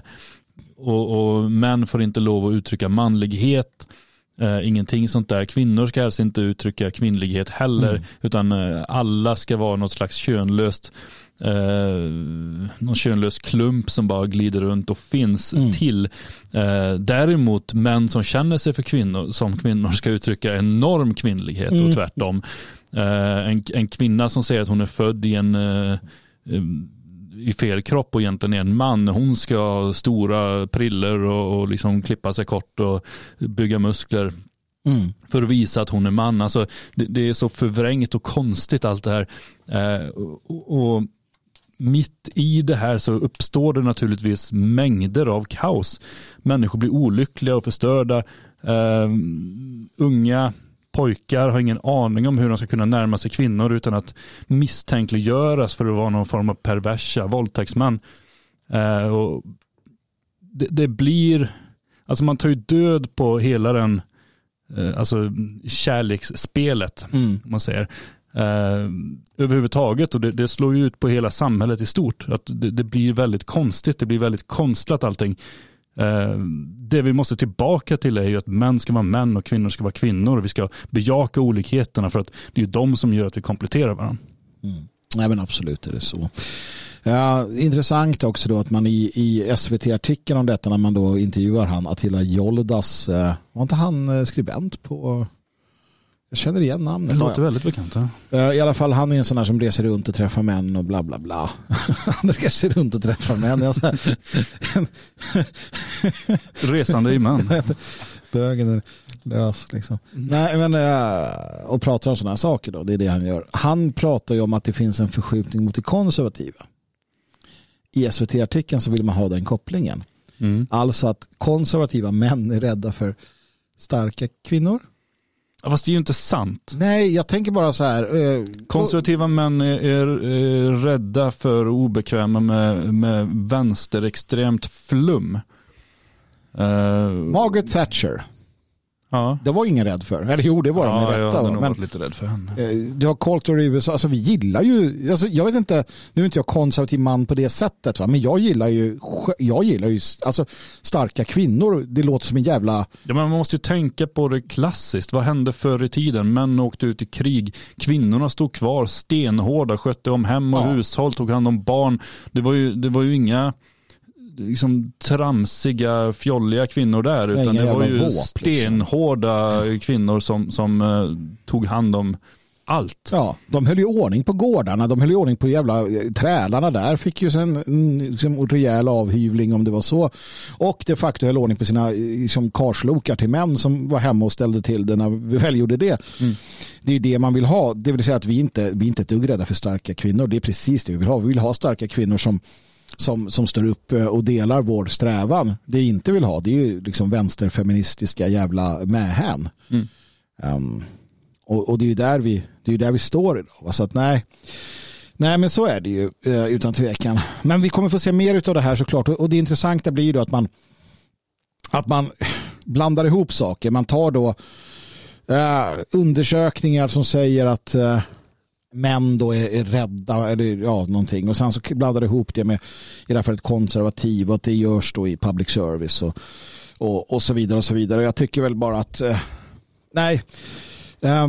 och, och män får inte lov att uttrycka manlighet. Eh, ingenting sånt där. Kvinnor ska helst inte uttrycka kvinnlighet heller. Mm. Utan eh, alla ska vara något slags könlöst eh, någon könlös klump som bara glider runt och finns Mm. till. Däremot män som känner sig för kvinnor som kvinnor ska uttrycka enorm kvinnlighet Mm. och tvärtom. En, en kvinna som säger att hon är född i en i fel kropp och egentligen är en man. Hon ska ha stora priller och, och liksom klippa sig kort och bygga muskler Mm. för att visa att hon är man. Alltså, det, det är så förvrängt och konstigt allt det här. Eh, och, och mitt i det här så uppstår det naturligtvis mängder av kaos. Människor blir olyckliga och förstörda. Eh, unga pojkar har ingen aning om hur de ska kunna närma sig kvinnor utan att misstänkliggöras för att vara någon form av perversa våldtäktsman. Eh, och det, det blir, alltså man tar ju död på hela den, eh, alltså kärleksspelet Mm. man säger. Eh, överhuvudtaget och det, det, slår ju ut på hela samhället i stort. Att det, det blir väldigt konstigt, det blir väldigt konstlat allting. Eh, det vi måste tillbaka till är ju att män ska vara män och kvinnor ska vara kvinnor. Vi ska bejaka olikheterna för att det är de som gör att vi kompletterar varandra. Mm. Nej men absolut är det så. Ja, intressant också då att man i, i SVT-artikeln om detta när man då intervjuar han Attila Joldas, eh, var inte han eh, skribent på jag känner igen namnet. Det låter väldigt bekant. Ja. I alla fall han är en sån här som reser runt och träffar män och bla bla bla. han reser runt och träffar män. Resande i män. Bögen är lös liksom. Nej men och pratar om sådana här saker då. Det är det han gör. Han pratar ju om att det finns en förskjutning mot det konservativa. I SVT-artikeln så vill man ha den kopplingen. Mm. Alltså att konservativa män är rädda för starka kvinnor. Fast det är ju inte sant. Nej, jag tänker bara så här. Eh, Konservativa män är, är, är, rädda för obekväma med, med vänsterextremt flum. Uh, Margaret Thatcher. Ja. Det var ingen rädd för. Eller jo, det var ja, de med rätta. Jag men, lite rädd för henne. Eh, du har Coulter i USA. Alltså vi gillar ju, alltså, jag vet inte, nu är inte jag konservativ man på det sättet, va? men jag gillar ju, jag gillar ju alltså, starka kvinnor. Det låter som en jävla... Ja, men man måste ju tänka på det klassiskt. Vad hände förr i tiden? Män åkte ut i krig. Kvinnorna stod kvar stenhårda, skötte om hem och ja. hushåll, tog hand om barn. Det var ju, det var ju inga liksom tramsiga, fjolliga kvinnor där. Utan det var ju våp, liksom. stenhårda liksom. kvinnor som, som uh, tog hand om allt. Ja, de höll ju ordning på gårdarna, de höll ju ordning på jävla eh, trälarna där, fick ju sen liksom, rejäl avhyvling om det var så. Och de facto höll ordning på sina liksom, karslokar till män som var hemma och ställde till det när vi väl gjorde det. Mm. Det är det man vill ha, det vill säga att vi inte, vi är inte ett dugg rädda för starka kvinnor, det är precis det vi vill ha. Vi vill ha starka kvinnor som som, som står upp eh, och delar vår strävan. Det vi inte vill ha det är ju liksom vänsterfeministiska jävla mähän. Mm. Um, och, och, det är ju där vi, det är där vi står idag. Så att nej, nej men så är det ju eh, utan tvekan. Men vi kommer få se mer av det här såklart. Och det intressanta blir ju då att man att man blandar ihop saker. Man tar då uh, undersökningar som säger att uh, män då är, är rädda eller ja, någonting. Och sen så blandar det ihop det med i det här fallet konservativ och att det görs då i public service och, och, och så vidare och så vidare. Jag tycker väl bara att eh, nej, eh,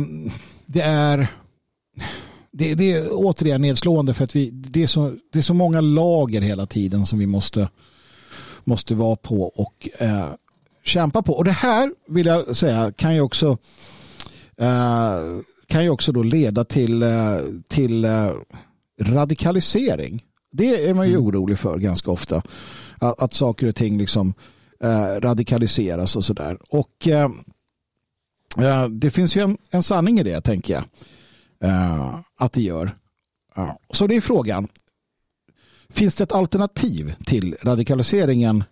det är det, det, är återigen nedslående för att vi, det, är så, det är så många lager hela tiden som vi måste, måste vara på och eh, kämpa på. Och det här vill jag säga kan ju också eh, kan ju också då leda till, eh, till eh, radikalisering. Det är man ju mm. orolig för ganska ofta. Att, att saker och ting liksom eh, radikaliseras och sådär. Och eh, det finns ju en, en, sanning i det tänker jag. Eh, att det gör. Ja. Så det är frågan. Finns det ett alternativ till radikaliseringen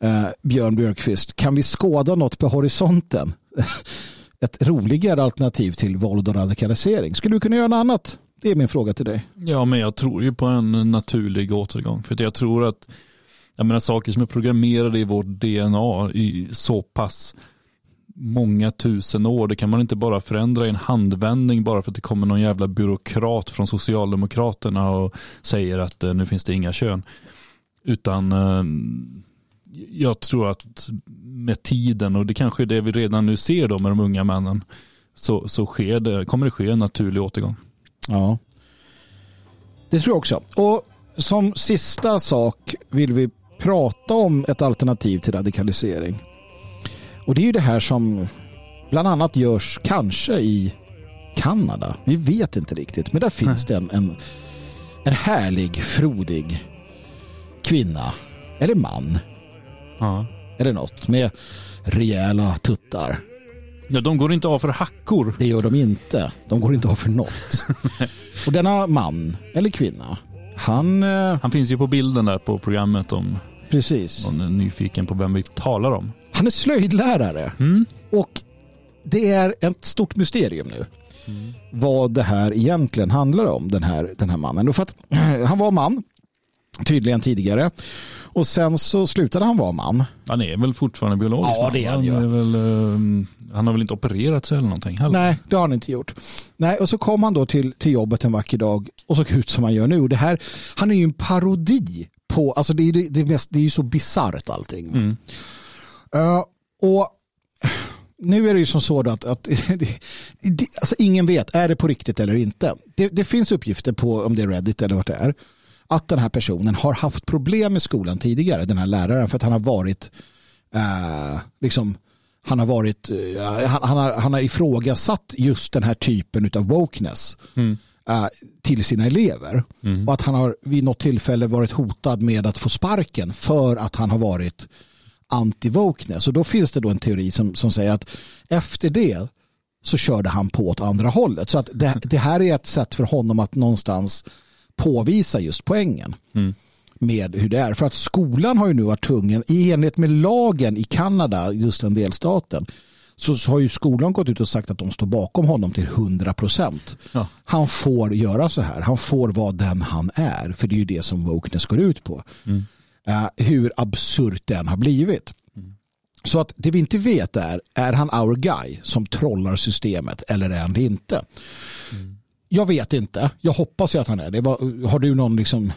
eh, Björn Björkqvist? Kan vi skåda något på horisonten? ett roligare alternativ till våld och radikalisering? Skulle du kunna göra något annat? Det är min fråga till dig. Ja, men jag tror ju på en naturlig återgång. För jag tror att jag menar, saker som är programmerade i vårt DNA i så pass många tusen år. Det kan man inte bara förändra i en handvändning bara för att det kommer någon jävla byråkrat från Socialdemokraterna och säger att eh, nu finns det inga kön. Utan eh, jag tror att med tiden och det kanske är det vi redan nu ser då med de unga männen så, så sker det, kommer det ske en naturlig återgång. Ja, det tror jag också. Och som sista sak vill vi prata om ett alternativ till radikalisering. Och det är ju det här som bland annat görs kanske i Kanada. Vi vet inte riktigt, men där finns det en, en, en härlig, frodig kvinna eller man Ja. Eller något med rejäla tuttar. Ja, de går inte av för hackor. Det gör de inte. De går inte av för något. och denna man, eller kvinna, han... Eh, han finns ju på bilden där på programmet om Precis. någon är nyfiken på vem vi talar om. Han är slöjdlärare. Mm. Och det är ett stort mysterium nu. Mm. Vad det här egentligen handlar om, den här, den här mannen. för att, han var man, tydligen tidigare. Och sen så slutade han vara man. Han är väl fortfarande biologisk Ja, det är han ju. är väl uh, Han har väl inte opererat sig eller någonting? Heller. Nej, det har han inte gjort. Nej, och så kom han då till, till jobbet en vacker dag och såg ut som han gör nu. Och det här, han är ju en parodi på, alltså det är, det, det, mest, det är ju så bisarrt allting. Mm. Uh, och nu är det ju som så att, att det, det, alltså ingen vet, är det på riktigt eller inte? Det, det, finns uppgifter på, om det är Reddit eller vad det är, att den här personen har haft problem med skolan tidigare, den här läraren, för att han har varit uh, liksom han har varit, uh, han, han, har, han har ifrågasatt just den här typen av wokeness. Mm. Uh, till sina elever. Mm. Och att han har vid något tillfälle varit hotad med att få sparken för att han har varit anti-wokeness. Och då finns det då en teori som, som säger att efter det så körde han på åt andra hållet. Så att det, det här är ett sätt för honom att någonstans påvisa just poängen. Mm. med hur det är. För att skolan har ju nu varit tvungen, i enlighet med lagen i Kanada, just den delstaten, så har ju skolan gått ut och sagt att de står bakom honom till 100 procent. Ja. Han får göra så här. Han får vara den han är. För det är ju det som wokeness går ut på. Mm. Uh, hur absurt den har blivit. Mm. Så att det vi inte vet är, är han our guy som trollar systemet eller är han det inte? Mm. Jag vet inte. Jag hoppas ju att han är det. Har du någon liksom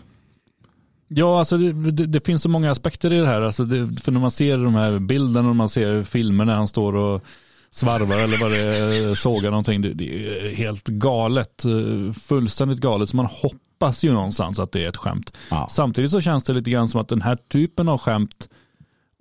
Ja, alltså det, det, det, finns så många aspekter i det här. Alltså det, för när man ser de här bilderna och man ser filmer när han står och svarvar eller vad det är, sågar någonting. Det, är helt galet, fullständigt galet. Så man hoppas ju någonstans att det är ett skämt. Ja. Samtidigt så känns det lite grann som att den här typen av skämt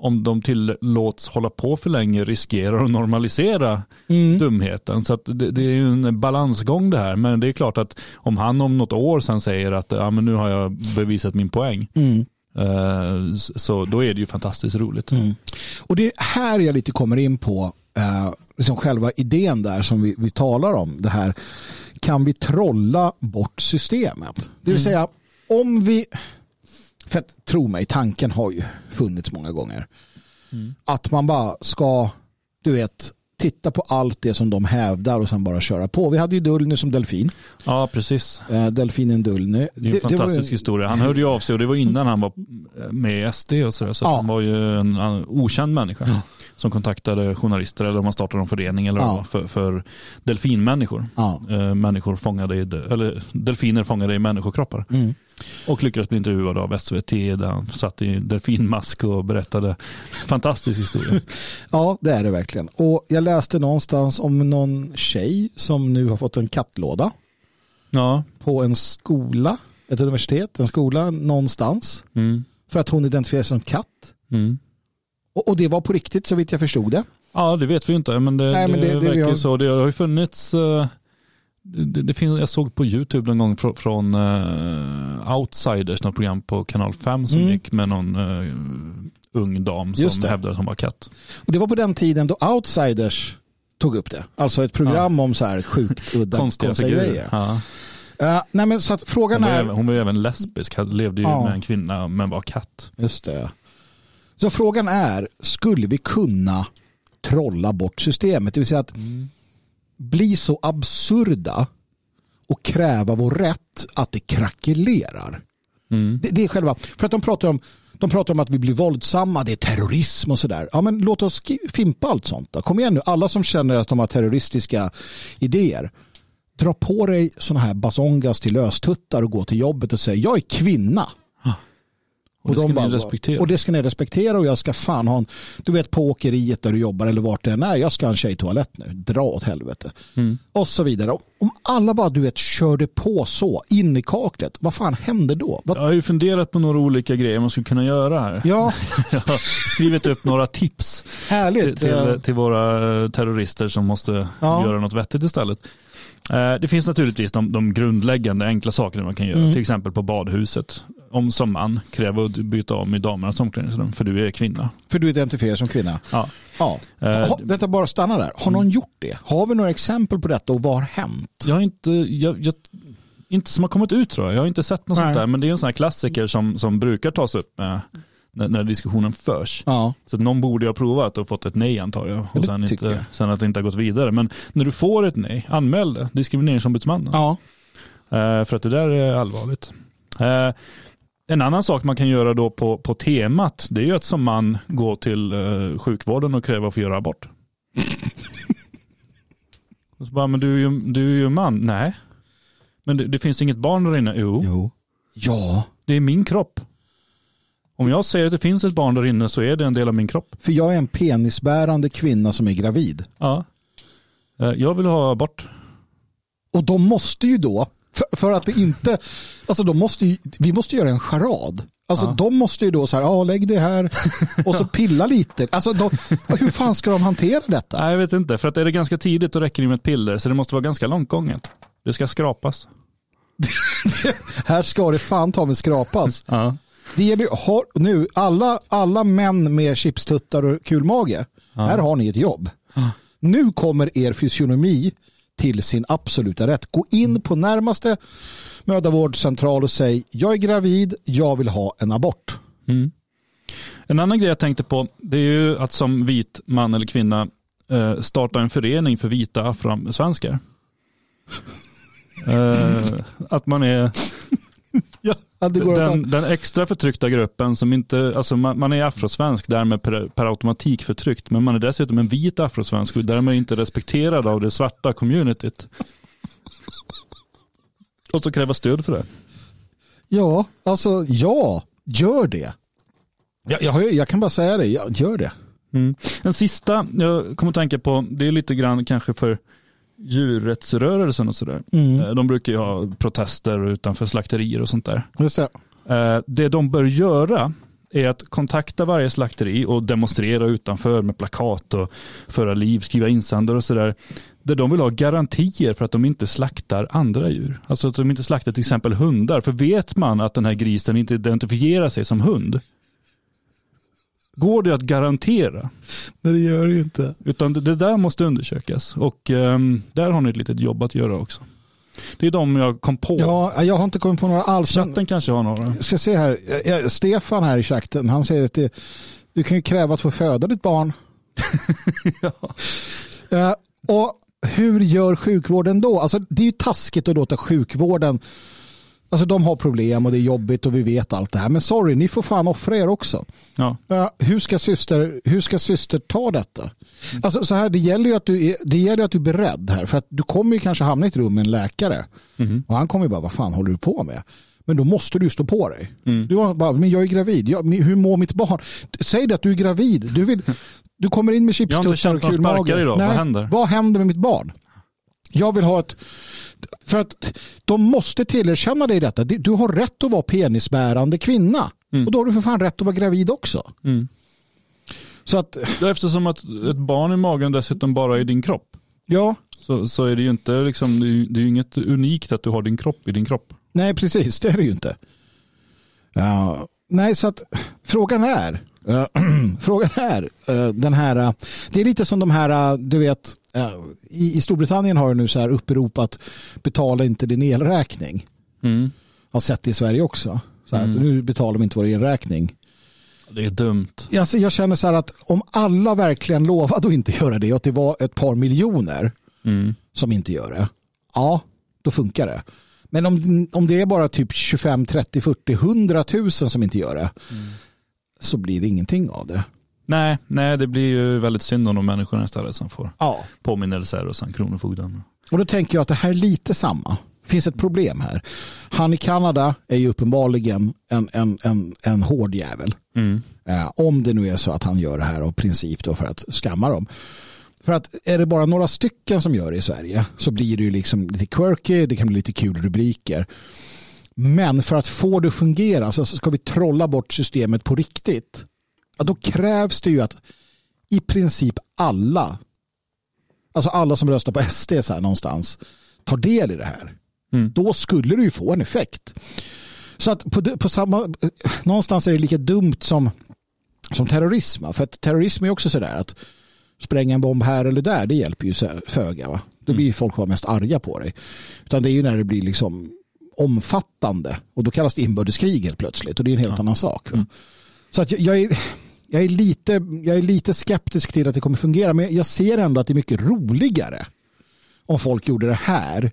om de tillåts hålla på för länge riskerar att normalisera mm. dumheten. Så det, det, är ju en balansgång det här. Men det är klart att om han om något år sedan säger att ja, men nu har jag bevisat min poäng. Mm. Uh, så då är det ju fantastiskt roligt. Mm. Och det är här jag lite kommer in på uh, liksom själva idén där som vi, vi talar om. Det här kan vi trolla bort systemet? Det vill mm. säga om vi för att, tro mig, tanken har ju funnits många gånger. Mm. Att man bara ska, du vet, titta på allt det som de hävdar och sen bara köra på. Vi hade ju Dullny som delfin. Ja, precis. Eh, delfinen Dullny. Det är en det, fantastisk det historia. Han hörde ju av sig och det var innan han var med i SD och sådär. Så ja. han var ju en, en okänd människa ja. som kontaktade journalister eller om man startade en förening eller ja. för, för delfinmänniskor. Ja. Eh, människor fångade i, eller delfiner fångade i människokroppar. Mm. Och lyckades bli intervjuad av SVT där han satt i delfinmask och berättade. Fantastisk historia. ja, det är det verkligen. Och jag läste någonstans om någon tjej som nu har fått en kattlåda. Ja. På en skola, ett universitet, en skola någonstans. Mm. För att hon identifierar sig som katt. Mm. Och, och, det var på riktigt så vitt jag förstod det. Ja, det vet vi inte, men det, Nej, men det, det, det verkar har... så. Det har ju funnits uh det, det finns, jag såg på YouTube någon gång från, från uh, Outsiders, något program på kanal 5 som mm. gick med någon uh, ung dam som hävdade att hon var katt. Och det var på den tiden då Outsiders tog upp det. Alltså ett program ja. om så här sjukt udda konstiga grejer. Ja. Uh, nej men så att frågan hon är... Även, hon var ju även lesbisk, levde ju ja. med en kvinna men var katt. Just det. Så frågan är, skulle vi kunna trolla bort systemet? Det vill säga att mm bli så absurda och kräva vår rätt att det krackelerar. Mm. Det, det, är själva, för att de pratar om de pratar om att vi blir våldsamma, det är terrorism och sådär. Ja, men låt oss fimpa allt sånt. Då. Kom igen nu, alla som känner att de har terroristiska idéer. Dra på dig sådana här basongas till löstuttar och gå till jobbet och säga jag är kvinna. Och, och, det ska bara, ni respektera. och det ska ni respektera och jag ska fan ha en, du vet på åkeriet där du jobbar eller vart det än är, jag ska ha en tjejtoalett nu, dra åt helvete. Mm. Och så vidare. Om alla bara du vet körde på så, in i kaklet, vad fan händer då? Vad... Jag har ju funderat på några olika grejer man skulle kunna göra här. Ja. jag har skrivit upp några tips Härligt. Till, till, till våra terrorister som måste ja. göra något vettigt istället. Eh, det finns naturligtvis de, de grundläggande enkla sakerna man kan göra, mm. till exempel på badhuset. Om som man kräver att byta om i damernas omklädningsrum, för du är kvinna. För du identifierar som kvinna? Ja. ja. Uh, ha, vänta, bara stanna där. Har någon mm. gjort det? Har vi några exempel på detta och vad har hänt? Jag har inte, jag, jag, inte som har kommit ut tror jag. Jag har inte sett något Nej. sånt där, men det är en sån här klassiker som, som brukar tas upp med när, när diskussionen förs. Ja. Så någon borde ha provat och fått ett nej antar jag. Och sen, inte, jag. sen att det inte har gått vidare. Men när du får ett nej, anmäl det. Diskrimineringsombudsmannen. Ja. Uh, för att det där är allvarligt. Uh, en annan sak man kan göra då på, på temat, det är ju att som man gå till uh, sjukvården och kräva att få göra abort. Och så bara, men du är ju, du är ju man. Nej. Men det, det finns inget barn där inne. Jo, Jo. Ja, det är min kropp. Om jag säger att det finns ett barn där inne så är det en del av min kropp. för jag är en penisbärande kvinna som är gravid. Ja. Eh, Jag vill ha abort. Och de måste ju då, för, för att det inte, alltså de måste ju, vi måste göra en charad. Alltså Ja. de måste ju då så här, ja lägg det här och så pilla lite. Alltså de, hur fan ska de hantera detta? Nej, jag vet inte. För att är det ganska tidigt då räcker det med ett piller. Så det måste vara ganska långt gånget. Det ska skrapas. Här ska det fan ta med skrapas. Ja. Det gäller har, nu, alla, alla män med chipstuttar och kulmage, här har ni ett jobb. Ja. Nu kommer er fysionomi till sin absoluta rätt. Gå in på närmaste mödravårdscentral och säg jag är gravid, jag vill ha en abort. Mm. En annan grej jag tänkte på det är ju att som vit man eller kvinna eh, starta en förening för vita afrosvenskar. eh, att man är Ja, den, den extra förtryckta gruppen som inte, alltså man, man är afrosvensk därmed per, per automatik förtryckt men man är dessutom en vit afrosvensk och därmed inte respekterad av det svarta communityt. Och så kräva stöd för det. Ja, alltså ja, gör det. Jag, jag, jag kan bara säga det, ja, gör det. Mm. En sista jag kommer att tänka på, det är lite grann kanske för djurrättsrörelsen och sådär. Eh, De brukar ju ha protester utanför slakterier och sånt där. Just det. Eh, Det de bör göra är att kontakta varje slakteri och demonstrera utanför med plakat och föra liv, skriva insändare och sådär. Där de vill ha garantier för att de inte slaktar andra djur. Alltså att de inte slaktar till exempel hundar. För vet man att den här grisen inte identifierar sig som hund, går det att garantera. Nej, det gör det ju inte. Utan det, där måste undersökas. Och ehm, där har ni ett litet jobb att göra också. Det är de jag kom på. Ja, jag har inte kommit på några alls. Chatten kanske har några. Jag ska se här, Stefan här i chatten, han säger att det, du kan ju kräva att få föda ditt barn. Eh, och hur gör sjukvården då? Alltså, det är ju taskigt att låta sjukvården, alltså de har problem och det är jobbigt och vi vet allt det här. Men sorry, ni får fan offra er också. Ja. Eh, hur, ska syster, hur ska syster ta detta? Alltså så här, det gäller ju att du är, det gäller att du är beredd här. För att du kommer ju kanske hamna i ett rum med en läkare. Och han kommer ju bara, vad fan håller du på med? Men då måste du stå på dig. Du har bara, men jag är gravid. Jag, hur mår mitt barn? Säg det att du är gravid. Du, vill, du kommer in med Jag har inte chipstuttar och sparkar idag. Vad händer? Vad händer med mitt barn? Jag vill ha ett... För att de måste tillerkänna dig detta. Du har rätt att vara penisbärande kvinna. Mm. Och då har du för fan rätt att vara gravid också. Mm. Så att, Eftersom att ett barn i magen dessutom bara är din kropp. ja, Så, så är det ju inte liksom, det är det är inget unikt att du har din kropp i din kropp. nej precis, det är det ju inte. Ja, nej, så att frågan är, eh, frågan är eh, den här, eh, det är lite som de här, du vet, i, i Storbritannien har du nu så här uppropat betala inte din elräkning. Mm. Har sett det i Sverige också. Så här, att nu betalar de inte vår elräkning. Det är dumt. Alltså, jag känner så här att om alla verkligen lovade att inte göra det och att det var ett par miljoner Mm. som inte gör det, ja, då funkar det. Men om, om det är bara typ 25, 30, 40, 100 000 som inte gör det, så blir det ingenting av det. Nej, nej, det blir ju väldigt synd om de människorna istället som får Ja. påminnelser och sen Kronofogden. Och då tänker jag att det här är lite samma. Det finns ett problem här. Han i Kanada är ju uppenbarligen en, en, en, en hård jävel. Mm. Eh, om det nu är så att han gör det här av princip då för att skamma dem. För att är det bara några stycken som gör det i Sverige så blir det ju liksom lite quirky, det kan bli lite kul rubriker. Men för att få det att fungera så ska vi trolla bort systemet på riktigt. Ja, då krävs det ju att i princip alla, alltså alla som röstar på SD så här någonstans, tar del i det här. Mm. Då skulle det ju få en effekt. Så att på, på samma, någonstans är det lika dumt som, som terrorism. För att terrorism är också sådär att spränga en bomb här eller där, det hjälper ju föga. Va? Då blir ju folk bara mest arga på dig. Utan det är ju när det blir liksom omfattande och då kallas det inbördeskrig helt plötsligt och det är en helt annan sak. va? Så att jag, jag, är, jag, är lite, jag är lite skeptisk till att det kommer fungera men jag ser ändå att det är mycket roligare om folk gjorde det här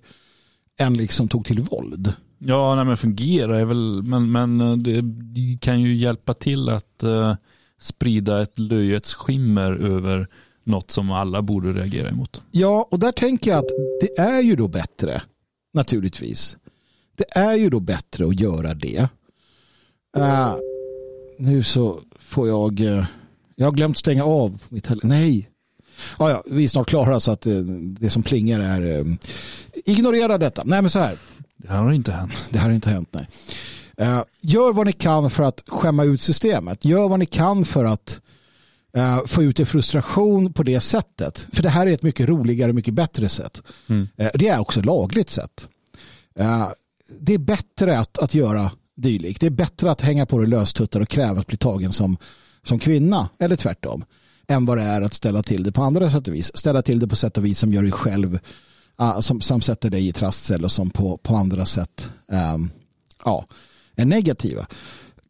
än liksom tog till våld. Ja, nej, men fungera är väl, men, men eh, det, kan ju hjälpa till att eh, sprida ett löjets skimmer över något som alla borde reagera emot. Ja, och där tänker jag att det är ju då bättre, naturligtvis. Det är ju då bättre att göra det. Uh, nu så får jag, uh, jag har glömt stänga av mitt Nej. Ja, ja, vi är snart klara så att uh, det som plingar är, ignorera detta. Nej men så här. Det här har inte hänt. Det här har inte hänt, nej. gör vad ni kan för att skämma ut systemet. Gör vad ni kan för att få ut en frustration på det sättet. För det här är ett mycket roligare, mycket bättre sätt. Mm. Det är också lagligt sätt. Det är bättre att, att göra dylikt. Det är bättre att hänga på det löstuttar och kräva att bli tagen som, som kvinna, eller tvärtom, än vad det är att ställa till det på andra sätt och vis. Ställa till det på sätt och vis som gör dig själv, som, som sätter dig i trassel och som på, på andra sätt um, ja, är negativa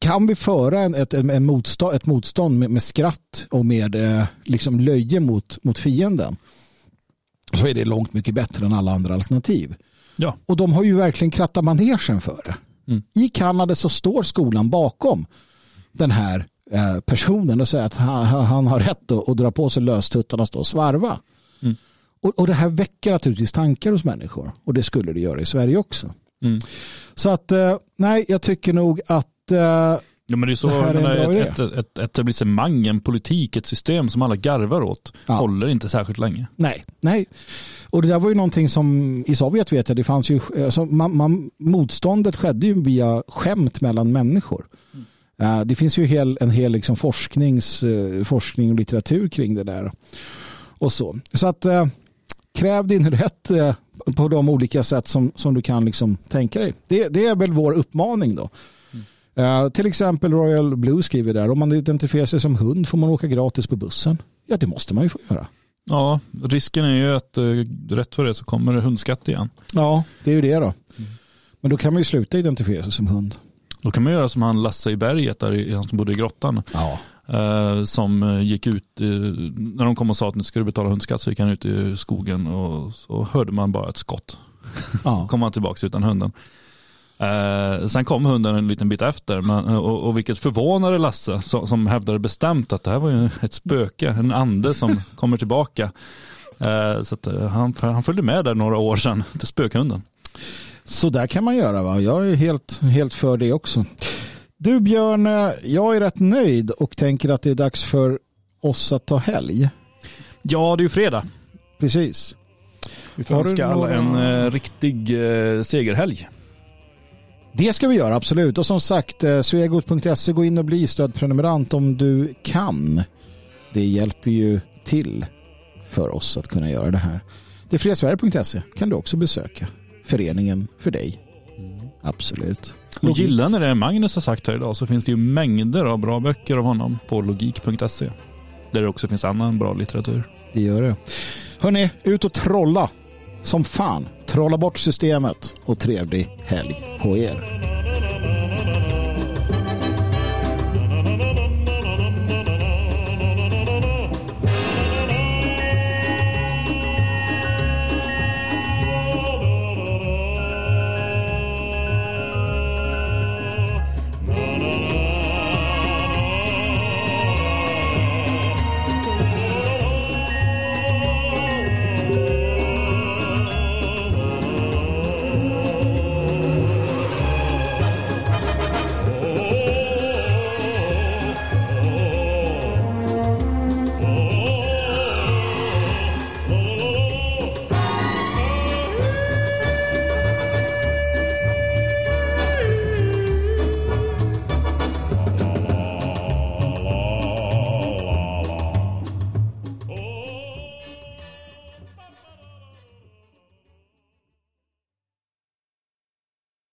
kan vi föra en, ett, en motstånd, ett motstånd med, med skratt och med eh, liksom löje mot, mot fienden så är det långt mycket bättre än alla andra alternativ. Ja. Och de har ju verkligen krattat manegen för det. Mm. I Kanada så står skolan bakom den här eh, personen och säger att han, han har rätt att, att dra på sig löstuttarna och svarva. Mm. Och, och det här väcker naturligtvis tankar hos människor och det skulle det göra i Sverige också. Mm. Så att eh, nej, jag tycker nog att ja, men det är så det är ett, ett, ett, etablissemang, en politik, ett system som alla garvar åt ja. håller inte särskilt länge. Nej, nej. Och det där var ju någonting som i Sovjet vet jag, det fanns ju, alltså, man, man, motståndet skedde ju via skämt mellan människor. Mm. Uh, det finns ju hel, en hel liksom forsknings, uh, forskning och litteratur kring det där. Och så. Så att uh, kräv din rätt på de olika sätt som, som du kan liksom tänka dig. Det, det är väl vår uppmaning då. Uh, till exempel Royal Blue skriver där, om man identifierar sig som hund får man åka gratis på bussen. Ja, det måste man ju få göra. Ja, risken är ju att uh, rätt för det så kommer det hundskatt igen. Ja, det är ju det då. Mm. Men då kan man ju sluta identifiera sig som hund. Då kan man göra som han Lasse i berget, där han som bodde i grottan. Ja. Uh, som gick ut, när de kom och sa att nu ska du betala hundskatt så gick han ut i skogen och så hörde man bara ett skott. Ja. kom han tillbaka utan hunden. Eh, sen kom hunden en liten bit efter men, och, och vilket förvånade Lasse som, som hävdade bestämt att det här var ju ett spöke, en ande som kommer tillbaka. Eh, så att, eh, han, han följde med där några år sedan till spökhunden. Så där kan man göra va? Jag är helt, helt för det också. Du Björn, eh, jag är rätt nöjd och tänker att det är dags för oss att ta helg. Ja, det är ju fredag. Precis. Vi får önska alla en eh, riktig eh, segerhelg. Det ska vi göra, absolut. Och som sagt, eh, svegot.se, gå in och bli stödprenumerant om du kan. Det hjälper ju till för oss att kunna göra det här. Det Detfriasverige.se kan du också besöka. Föreningen för dig. Mm. Absolut. Och gillar ni det Magnus har sagt här idag så finns det ju mängder av bra böcker av honom på logik.se. Där det också finns annan bra litteratur. Det gör det. Hörni, ut och trolla som fan. Trolla bort systemet och trevlig helg på er.